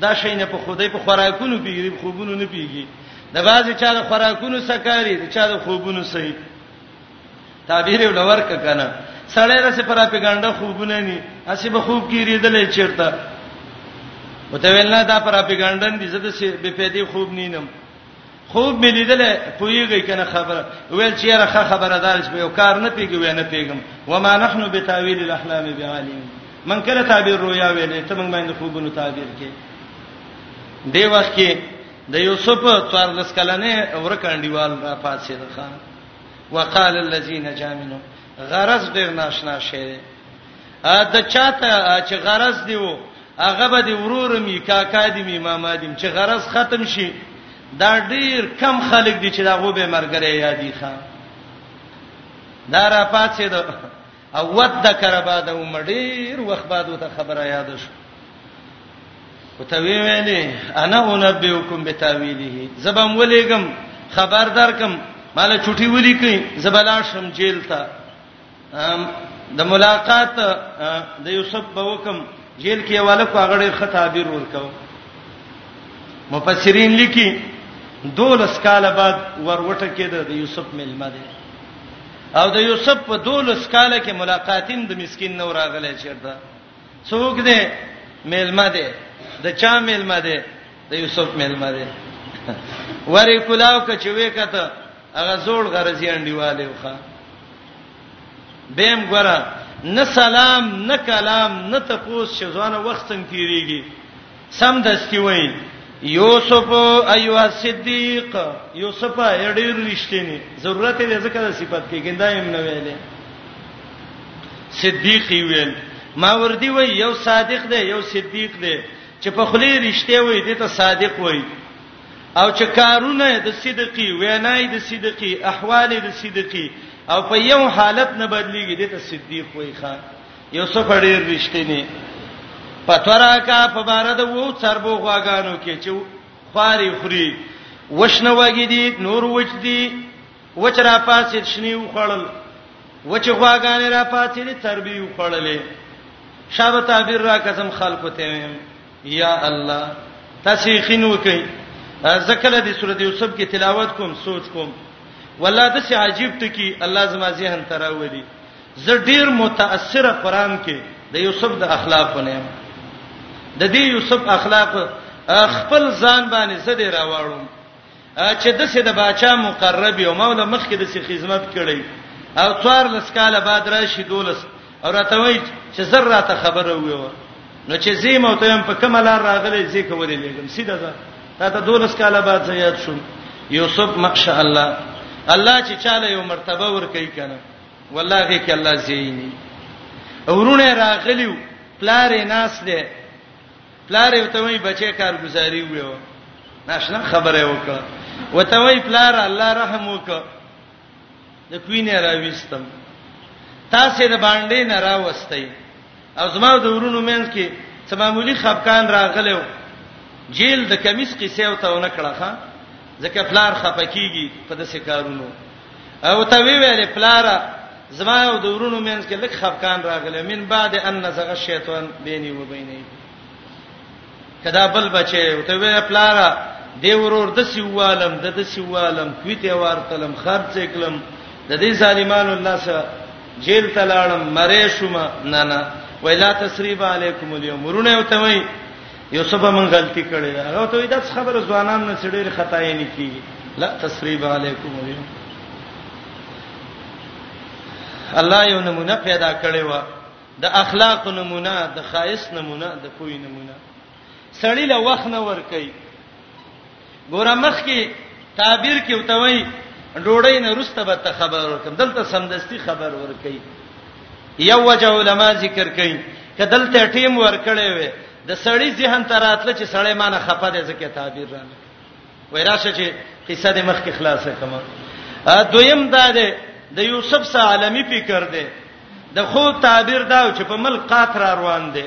دا شي نه په خدای په خوراکونو پیږي په خوبونو نه پیږي د بازي چا د خوراکونو سکاري د چا د خوبونو سي تعبیر ولور کنه سړی رس پراپګاندا خوبونه ني اسی به خوب کې ریدلې چیرته وته ویل نه دا پراپګاندا دي زده سي به پیدي خوب نینم خوب مې لیدل پویږي کنه خبره ویل چې یاره خه خبره دار چې یو کار نه پیږي وې نه پیږم و ما نحنو بتاویل الاحلام بعالم من کله تعبیر رویا ویلې ته موږ باندې خوبونو تعبیر کې دی وخت کې د یوسف څوارلس کلنې ورکانډیوال را پاتې ده خان وقال الذين جامنو غرض ډیر ناشنا شي ا د چاته چې غرض دیو هغه به دی ورور می کاکا دی می ماما دی چې غرض ختم شي دا ډیر کم خلک دي چې دا غو به مرګره یادی ښا دا را پاتې ده او ود کربا د عمریر وخت بعد وته خبره یاد شو وته وی ویلې انا انبئکم بتاویله زبم ولېګم خبردار کم مال چټي ولي کوي زبلاشم جیل ته د ملاقات د یوسف په وکم جیل کې والا کو هغه ډېر خطابیر ورکاو مفسرین لیکي دولس کال بعد وروټه کې د یوسف ملما دی او د یوسف په دولس کال کې ملاقاتیم د مسكين نو راغلی چیرته څوک دی ملما دی د چا ملما دی د یوسف ملما دی وری کلاو کچوي کته هغه زوړ غرضی انډیواله وخه بهم ګره نه سلام نه کلام نه تپوس شزوانه وخت څنګه تیریږي سم دستی وای یوسف ایوه صدیق یوسف ډیر رښتینی ضرورت یې ذکر صفات کې ګنده هم نه ویلې صدیق ویل ما وردی وای یو صادق دی یو صدیق دی چې په خلی رښتیا وای دې ته صادق وای او چې کارونه د صدقي وینای د صدقي احوال د صدقي او په یو حالت نه بدلیږي د صدیق وای ښا یوسف ډیر رښتینی پتورا کا په بار د وو څربو غواګانو کې چې خاري خوري وښنه وګی دي نور وچ دي وچ را پاسې شنی وخړل وچ غواګانې را پاسې دي تربی وخړلې شابه تعبیر را قسم خلکو ته ویم یا الله تاسو یې خینو کوي زکل دې سورۃ یوسف کې تلاوت کوم سوچ کوم والله د سي عجیب ټکی الله زما ذهن تراولي زه ډیر متاثر قران کې د یوسف د اخلاقونه د دې یوسف اخلاق خپل ځان باندې زده راوړم چې دسه د باچا مقرب یو مولا مخ کې دسه خدمت کړي او څوار لسکاله بعد راشي دولس او راته وای چې زر راته خبره ویو نو چې زیم او ته په کومه لار راغلی زی کولې لګم سیده ده تا ته دولس کاله بعد زیات شو یوسف ماشاء الله الله چې چاله یو مرتبه ور کوي کنه والله کې الله زینی ورونه راغلیو پلار ناس دی پلار یې ته وای بچی کارګزاري ویو ناشنا خبره وکړه وته وای پلار الله رحم وکړه د کوینه راويستم تاسو د باندې نه راوستئ او زما د ورونو مینس کې څه معمولی خپکان راغلو جیل د کمیس قصې او ته ونکړه ځکه پلار خپکیږي په داسې کارونو او ته وی ویلې پلار زما او د ورونو مینس کې لک خفقان راغله من بعد ان نزغ الشیطان بیني و بیني کدا بل بچي او ته وی پلار دی ورور د سیوالم د د سیوالم کویته ورتلم خرڅ کلم د دې ظالمانو الله سره جیل تلاړم مری شوم نه نه ویلا تسریب علیکم اليوم ورونه او ته وی یو څه به مونږ غلطي کړې ده هغه ته دا خبره ځوانان نه ډېر خطا یې نه کیږي لا تسریب علیکم ویو الله یو نمونه پیدا کړې و د اخلاق نمونه د خایس نمونه د پوی نمونه سړی له وخت نه ور کوي ګوره مخ کې تعبیر کې وتوي ډوړی نه رسته به ته خبر ورکم دلته سمدستي خبر ورکي یو وجه علما ذکر کوي کدلته ټیم ورکړې وي د سړی ذهن ته راتله چې سړی مانه خپه دي ځکه تعبیر رانه وای راشه چې قصه د مخ کې خلاصه کما دویم دا ده د یوسف سره عالمی فکر ده د خو تعبیر دا چې په ملک قات را روان دي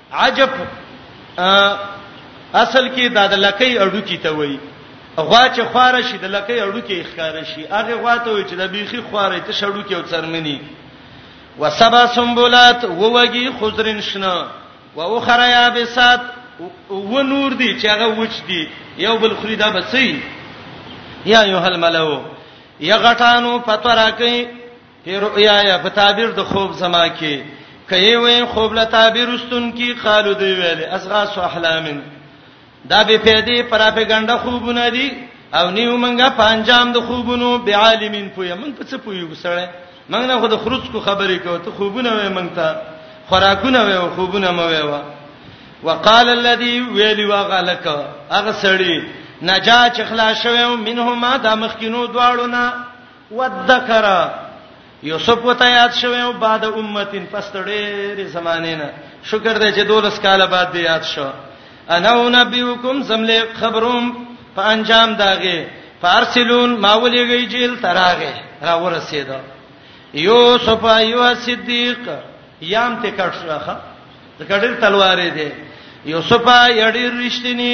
عجب اصل کې دا د لکۍ اډو کې ته وای غوا چې خواره شي د لکۍ اډو کې ښکار شي هغه غوا ته وای چې د بیخي خواره ته شړو کې او څرمنی وسبا سنبولات ووږي خضرن شنه واخر یابسات و نور دي چې هغه وچ دي یو بل خوري دا بسې یا یو هل ملو یا غټانو فتوا راکې په رؤیا یا په تعبیر د خوب زما کې کای وې خوب له تعبیر استون کې قالو دی ویل اسغاس احلامن دا به پیدې پراپګاندا خوبونه دي او نیو منګه پنجام د خوبونو به عالمین پوی من په څه پوی وسړې من نه خو د خروج کو خبرې کوي ته خوبونه وې من ته خوراکونه وې او خوبونه مې وې وا وقال الذي ویلی وغلک هغه سړی نجا چې خلاص شوم منهما د مخکینو دواړو نه وذکر یوسف وته یاد شوه او بعد امتین پس ډېر زمانه نه شکر دې چې دولس کاله بعد دې یاد شو انا نبیکم زمله خبروم په انجام داغه فارسلون ما ولېږي جیل تراغه را ورسېد یوسف ایو صدیق یام ته کټ شوخه د کډیر تلوارې دې یوسف یډیر رښتینی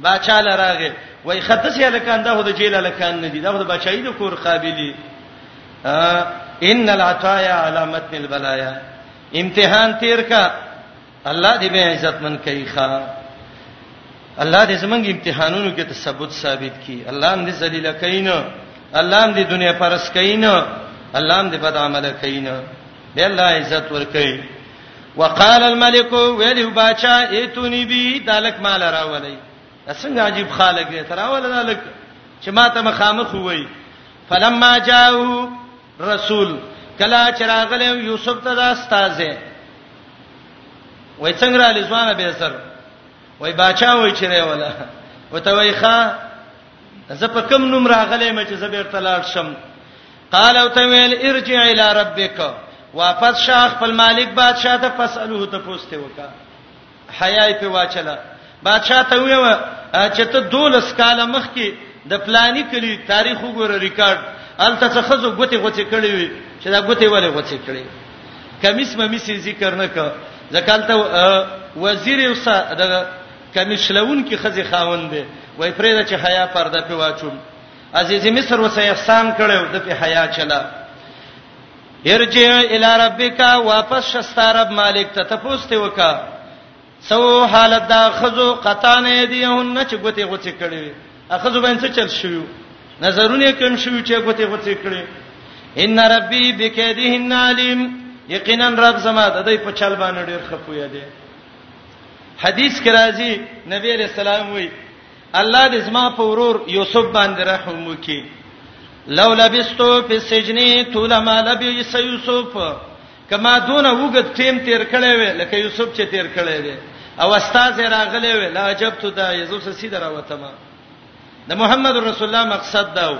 باچا لراغه وای خدس یې لکان دا هو د جیل لکان نه دي دا هو د بچای د کور قابلیت ان العطايا على متن البلايا امتحان تیر کا الله دې به عزت من کوي ښا الله دې زمنګ امتحانونو کې تثبت ثابت کړي الله دې ذلیل کین الله دې دنیا پرس کین الله دې بد عمل کین دی الله عزت ورکړي وقال الملك ویلی باچا ایتونی بی دالک مال راولای څنګه عجیب خالق دی تراول دالک چې ما ته مخامخ وای فلما جاءو رسول کلا چراغله یوسف ته دا استاذه وای څنګه را لزوانه به سر وای باچا وای چې نه ولا وته وای ښا زه په کم نوم راغلې مې چې زبر تلاړ شم قال او ته ویل ارجع الى ربک واپس شاه خپل مالک بادشاہ ته فسلوه ته پوښتنه وکا حیاي په واچله بادشاہ ته ویو چې ته دولس کال مخکې د پلاني کلی تاریخ وګوره ریکارډ الته څه خزو غوتی غوتی کړی وي چې دا غوتی ولې غوتی کړی کمیس مې مې ذکر نه کړ ځکهالته وزیر یو څه د کمیشلون کې خزي خاوند دی وای پرې دا چې حیا پرده په واچوم عزیز مصر وسه احسان کړو د په حیا چلا ارجع الی ربک واپس شستارب مالک ته تپوسته وکا سو حالت دا خزو قطانه دیهن چې ګوتې غوڅې کړې اخزو باندې څه چل شو نظرونه کم شو چې ګوتې غوڅې کړې ان ربی بکیدهن علیم یقینا رب زما د دې په چل باندې ډیر خپوی دی حدیث کې راځي نبی رسول الله وایي الله دې زما په ورور یوسف باندې رحم وکي لو لبستو په سجنی طول ما لبیس یوسف کما دون وګت ټیم تیر کړي وي لکه یوسف چې تیر کړي وي او استاد راغلی وي لا عجب ته دا یوسف سسی دراوته ما د محمد رسول الله مقصد دا و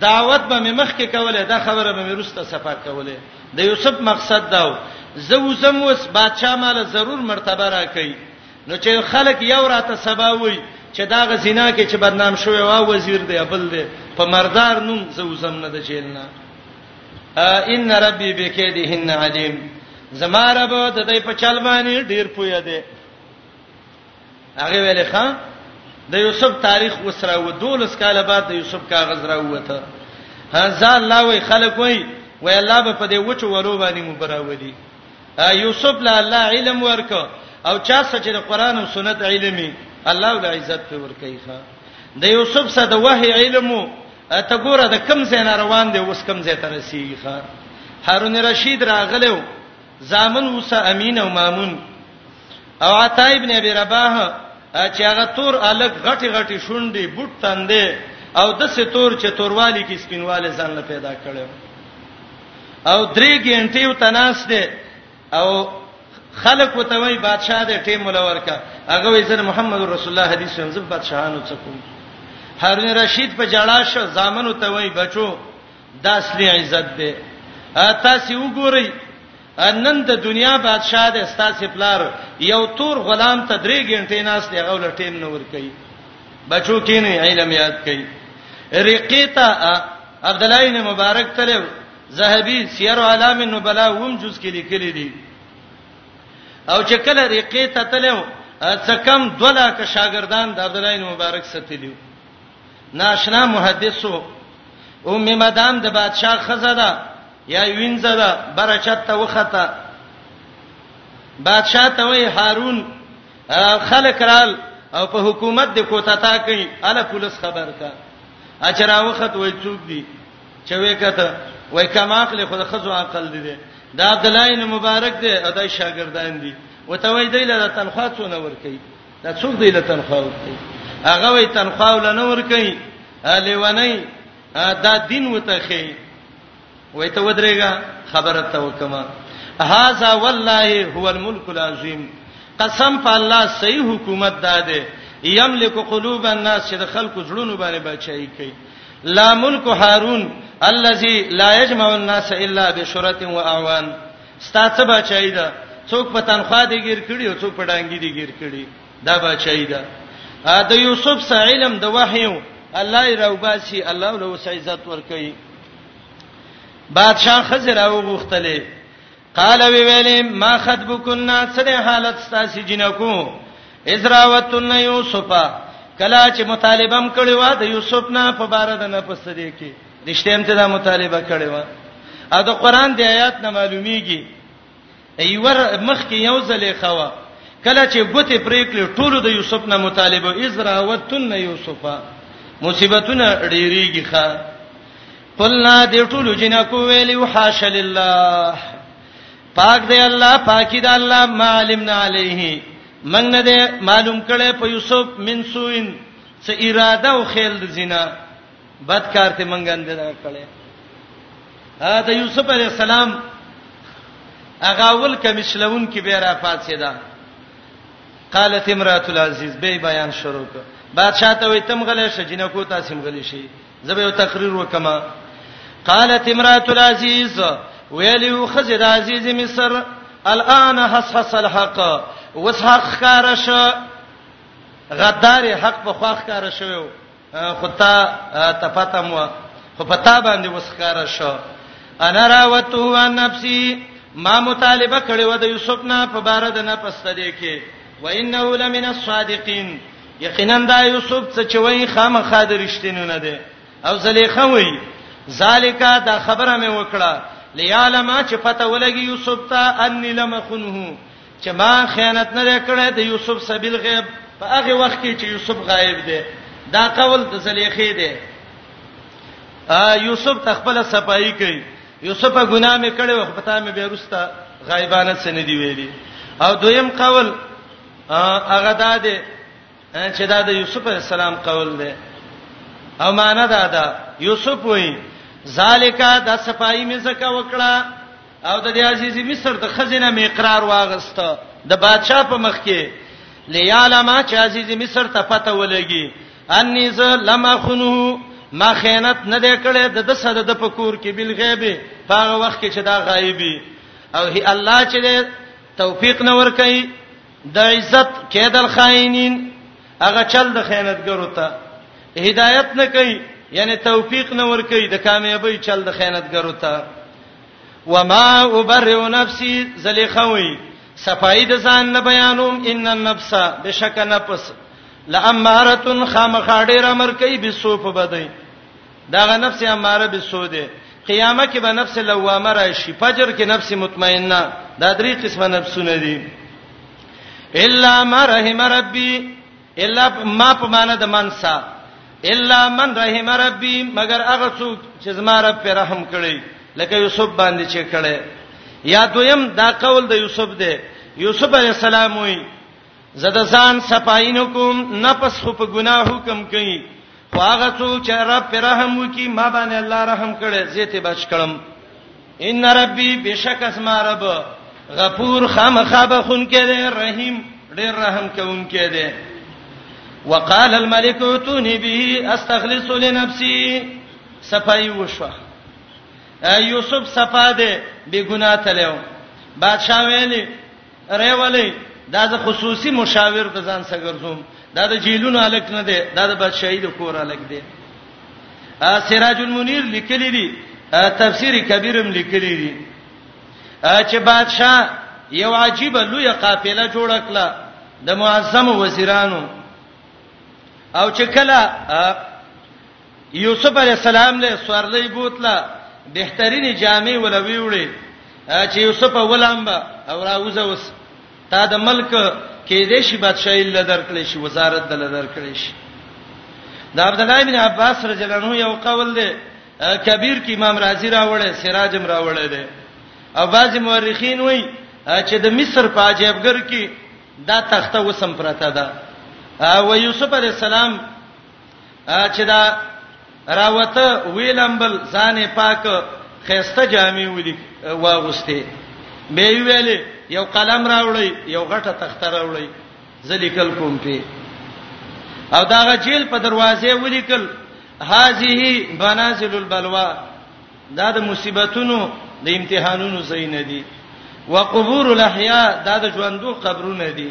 دعوت به مخ کې کوله دا خبره به مرسته صفه کوله د یوسف مقصد دا و زه وسم وس بادشاہ مال ضرور مرتبه را کوي نو چې خلک یو راته سبا وای چې دا غ زنا کې چې بدنام شوی وا وزیر دی بل دی په مردار نوم زوزم نه د جیل نه ان ربي بكيدهن عليم زما رب د دې په چل باندې ډیر پوی دی هغه ویلې ښا د یوسف تاریخ وسره و دولس کاله بعد د یوسف کاغذ را وته هزا الله وی خلک وی وی الله به په دې وچو ورو باندې مبراولي یوسف له الله علم ورک او چا سره چې قرآن او سنت علمي الله ول عزت په ور کوي ښا د یوسف سره د وحی علم ته ګوره د کم زین روان دی اوس کم زی تر رسیږي ښا هارون رشید راغلو زامن وس امین او مامون او عطا ابن ابي رباح چې هغه تور الګ غټي غټي شونډي بوت تندې او د ستور چې توروالی کې سپینواله ځان له پیدا کړو او درې ګنټې یو تناس دی او خلق وته وای بادشاہ دې ټیم ملور کا هغه وای زره محمد رسول الله حدیث هم زب بادشاہانو څخه کوم هارون رشید په جړا شو زامن وته وای بچو دا اصلي عزت دې تاسو وګورئ نن د دنیا بادشاہ دې ستاسو پلار یو تور غلام ته درې غنټې ناس دی هغه لټیم نور کوي بچو کینې علم یاد کړئ رقیتا عبد الله بن مبارک تلو زهبي سیر علام النبلا وم جز کې لیکلي دي او چې کله رقیتا تلو څه کم دولا ک شاګردان د عبد الله بن مبارک ستلیو ناشنا محدثو ام مدام د بادشاہ خزه ده یا وینځه ده برچت ته وخته بادشاہ ته وی هارون خلک رال او په حکومت د کوتتا کوي اله پولیس خبر کا اچرا وخت وای څوک دی چې وکته وای کما عقل خود خزو عقل دی دی دا عبد الله بن مبارک دی او دا شاګردان دي وته وای دی له تنخوا څونه ور کوي دا څوک دی له تنخوا ور کوي هغه وای تنخوا ولنه ور کوي الیونی دا دین وته خي وای ته ودرېګا خبره ته وکما هاذا والله هو الملك العظیم قسم په الله صحیح حکومت داده یملک قلوب الناس چې د خلکو زړونو باندې بچای کوي لا ملک هارون الذي لا يجمع الناس الا بشرته واعوان ستاسو بچای دا څوک په تنخوا دی گیر کړي او څوک په ډانګي دی گیر کړي دا بچای دا د یوسف سره علم د وحیو الله راوباسي الله له عزت ورکړي بادشاہ خزر او غختلې قال وی ویلې ما خطبکن سره حالت ستاسو جنکو ازراوتن یوسف کلا چې مطالبم کړی و د یوسف نه په بار د نه پسته دی کې رښتیا هم ته دا مطالبه کړی و ا د قران د آیات نه معلومیږي ایور مخ کې یو ځلې خوا کله چې ګوتې پرې کړې ټولو د یوسف نه مطالبه ازراوتن یوسفا مصیبتونه ډېریږي ښا قلنا دې ټولو جنکو ویلی وحاش لله پاک دې الله پاکی دې الله معلمنا علیه من نه دې معلوم کړي په یوسف من سوین څه اراده او خیل د زنا بد کار ته منګ اندر کړي ا د یوسف علی السلام هغه ول کمشلون کې به را پاتې ده قالت امرات العزیز به بیان شروع کړ بادشاہ ته وې تم غلې شه جنکو تاسو هم غلې شي زبې یو تقریر وکما قالت امرات العزیز ویلو خزر عزیز مصر الان حسحس الحق وسحق خارش غدار حق په خواخ کار شوی خو تا ته پته مو خو پتا باندې وسخاره شو انا راوته عن نفسي ما مطالبه کړې و د یوسف نه په بار د نه پسته دی کې و انه لمن الصادقین یقینا دا یوسف څه چوي خامخا د رښتینو نه دی او زلیخه وای ذالیکا دا خبره مې وکړه لیالما چې پته ولګي یوسف ته ان لمخنه چې ما خیانت نه کړی د یوسف سبیل غیب په هغه وخت کې چې یوسف غایب دی دا قول د زلیخې دی ا یوسف تخپل صفائی کوي یوسف ګناه مې کړې وخت پتا مې به رستا غایبانه څه نه دی ویلي او دویم قول هغه دا دی چې دا د یوسف علی السلام قول دی او معنا دا ده یوسف وایي ذالکا د صفائی مې زکه وکړه او د عزیز مصر د خزینه می اقرار واغست د بادشاہ په مخ کې لیعلم چې عزیز مصر ته پته ولګي انی ز لم خنو ما خیانت نه دی کړی د د صد د پکور کې بل غیب په هغه وخت کې چې دا غایبی او هی الله چې توفیق نه ور کوي د عزت کېدل خائنین هغه چل د خیانتګرو ته هدایت نه کوي یعنی توفیق نه ور کوي د کامیابی چل د خیانتګرو ته وما ابرئ نفسي زلیخوي صفای د ځان نه بیانوم ان النفس بشک نفس لاماره خامخاډیر امر کوي به سو په بدی داغه نفس اماره به سو ده قیامت کې به نفس لوامه راشي فجر کې نفس مطمئنه دا درې قسمه نفسونه دي الا ما رحم ربي الا ما په معنا د منسا الا من رحم ربي مگر هغه څوک چې زما رب پر رحم کړي لکه یوسف باندې چې کړي یا دویم دا قول د یوسف دی یوسف علی السلام وی زده ځان صفاین کوم نفس خو په ګناه حکم کوي خو هغه څوک چې رب پر رحم وکي ما باندې الله رحم کړي زه ته بچ کړم ان ربی بشک اسما رب غفور خامخا بخون کې دی رحیم ډیر رحم کوون کې دی وقال الملك اتوني به استخلص لنفسي صفای وشو یوسف صفا ده بیګنا تلو بادشاہ ویلی ریولې دا د خصوصي مشاور په ځان سګرزوم دا د جیلونو الک نه دی دا د بادشاہي د کور الک دی سراج المنیر لیکلی دی تفسیر کبیرم لیکلی دی چې بادشاہ یو عجیب لوی قافله جوړ کړه د معظم وزیرانو او چې کله یوسف علی السلام له سورلې بوتله بهترینې جامې ولوي وړي چې یوسف ولامبا او راوځه وس تا د ملک کې دې شي بادشاہي لدر کړې شي وزارت د لدر کړې شي د عبد الله بن عباس رضی الله عنه یو قول دی کبیر کې امام رازی راوړی سراجم راوړی دی او بعض مورخین وایي چې د مصر په عجبګر کې دا تخته وسم پرته ده او یوسف علی السلام چې دا راوته ویلمبل ځانې پاک خيسته جامې ولي واغوستي به ویلې یو قلم راوړی یو غټه تخته راوړی ځلیکل کوم په او داغه جیل په دروازه ولیکل هذه بنازل البلوا دا د مصیبتونو د امتحانونو زین دي وقبور الاحیاء دا د ژوندو قبرونه دي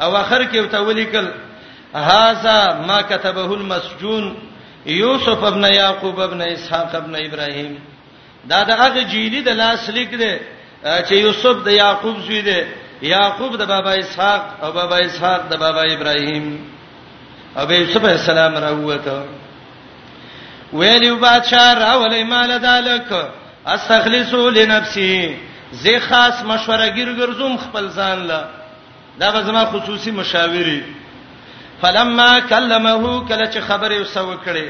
او اخر کې ورته ولیکل هاذا ما كتبه المسجون یوسف ابن یعقوب ابن اسحاق ابن ابراهیم دا د هغه جیلی د لاس لیک دی چې یوسف د یعقوب زوی دی یعقوب د بابا اسحاق او بابا اسحاق د بابا ابراهیم او به یوسف السلام راوته ویلو بادشاہ راولې مال دالک استخلصو لنفسي زه خاص مشوره ګرګرزوم خپل ځان له دا به زما خصوصي مشاوري فلما کلمه کله چې خبرې وسو کړي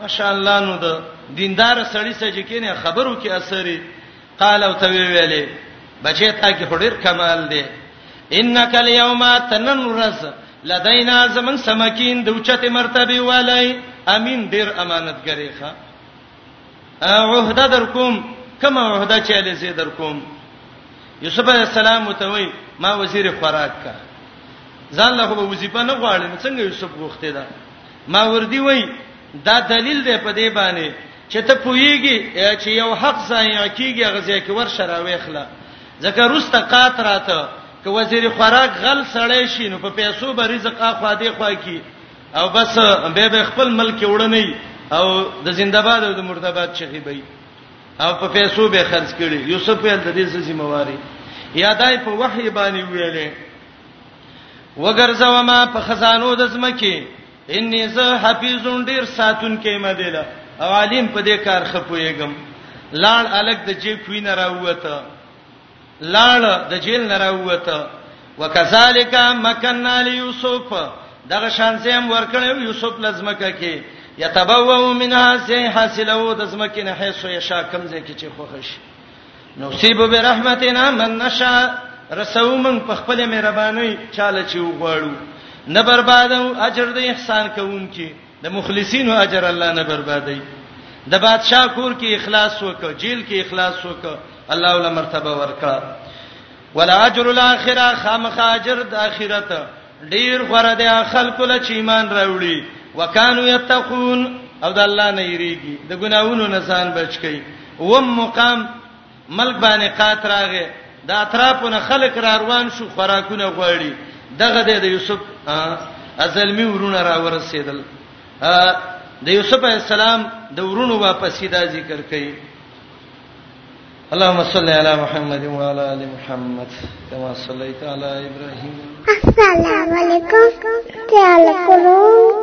ماشاء الله نو د دیندار سړی سره چې کینه خبرو کې اثرې قال او توی ویلې بچی تا کې هډیر کمال دی انک الیوم تننرز لدینا زمن سمکین د اوچته مرتبه والای امین ډیر امانتګری ښا عہده در کوم کوم عہده چې له زی در کوم یوسف علی السلام متوي ما وزیر خوراک کا ځان له به وظیفه نه غواړم څنګه یوسف غوښته ده ما وردی وای دا دلیل دی په دې باندې چې ته پویږي چې یو حق ځای کیږي غزې کې ور شراوي خلا ځکه روسته قات راته که وزیر خوراک غل سړی شي نو په پیسو به رزق اخوا دی خوا کی او بس به به خپل ملک وړنی او د زنده‌باد او د مرتبات شخی بی او په پیسو به خرج کړي یوسف په د دې ذمہ واري یادای په وحی باندې ویلې وګرځوا ما په خزانو د زمکه انی زه حفیظون ډیر ساتون کې مدله او عالم په دې کار خپویګم لاړ الګ د جې کوینه راوته لاړ د جیل نه راووته وکذالک مکننا لیوسف دغه شان زم ورکړیو یوسف لزمکه کې یتبوو منها سه حاصلو د زمکه نه حیث یې شا کمزې کې چې خوښش نصیب برحمتنا من نشا رسو من په خپل مهرباني چاله چې وغواړو نه بربادو اجر د احسان کوونکې د مخلصینو اجر الله نه بربادي د بادشاہ کور کې اخلاص وک جیل کې اخلاص وک الله ول مرتبه ورکا ولا اجر الاخره خامخ اجر د اخرت ډیر غره د خلق له چې ایمان راوړي وکانو یتقون او د الله نه یریږي د ګناوونو نه ځان بچ کی وم مقام ملک باندې قات راغې د اطرافونه خلک را روان شو خوراکونه غواړي دغه د یوسف ازلمی ورونه را ورسېدل د یوسف السلام د ورونو واپسې دا ذکر کړي اللهم صل على محمد وعلى ال محمد كما صليت على ابراهيم السلام عليكم تعالى كلو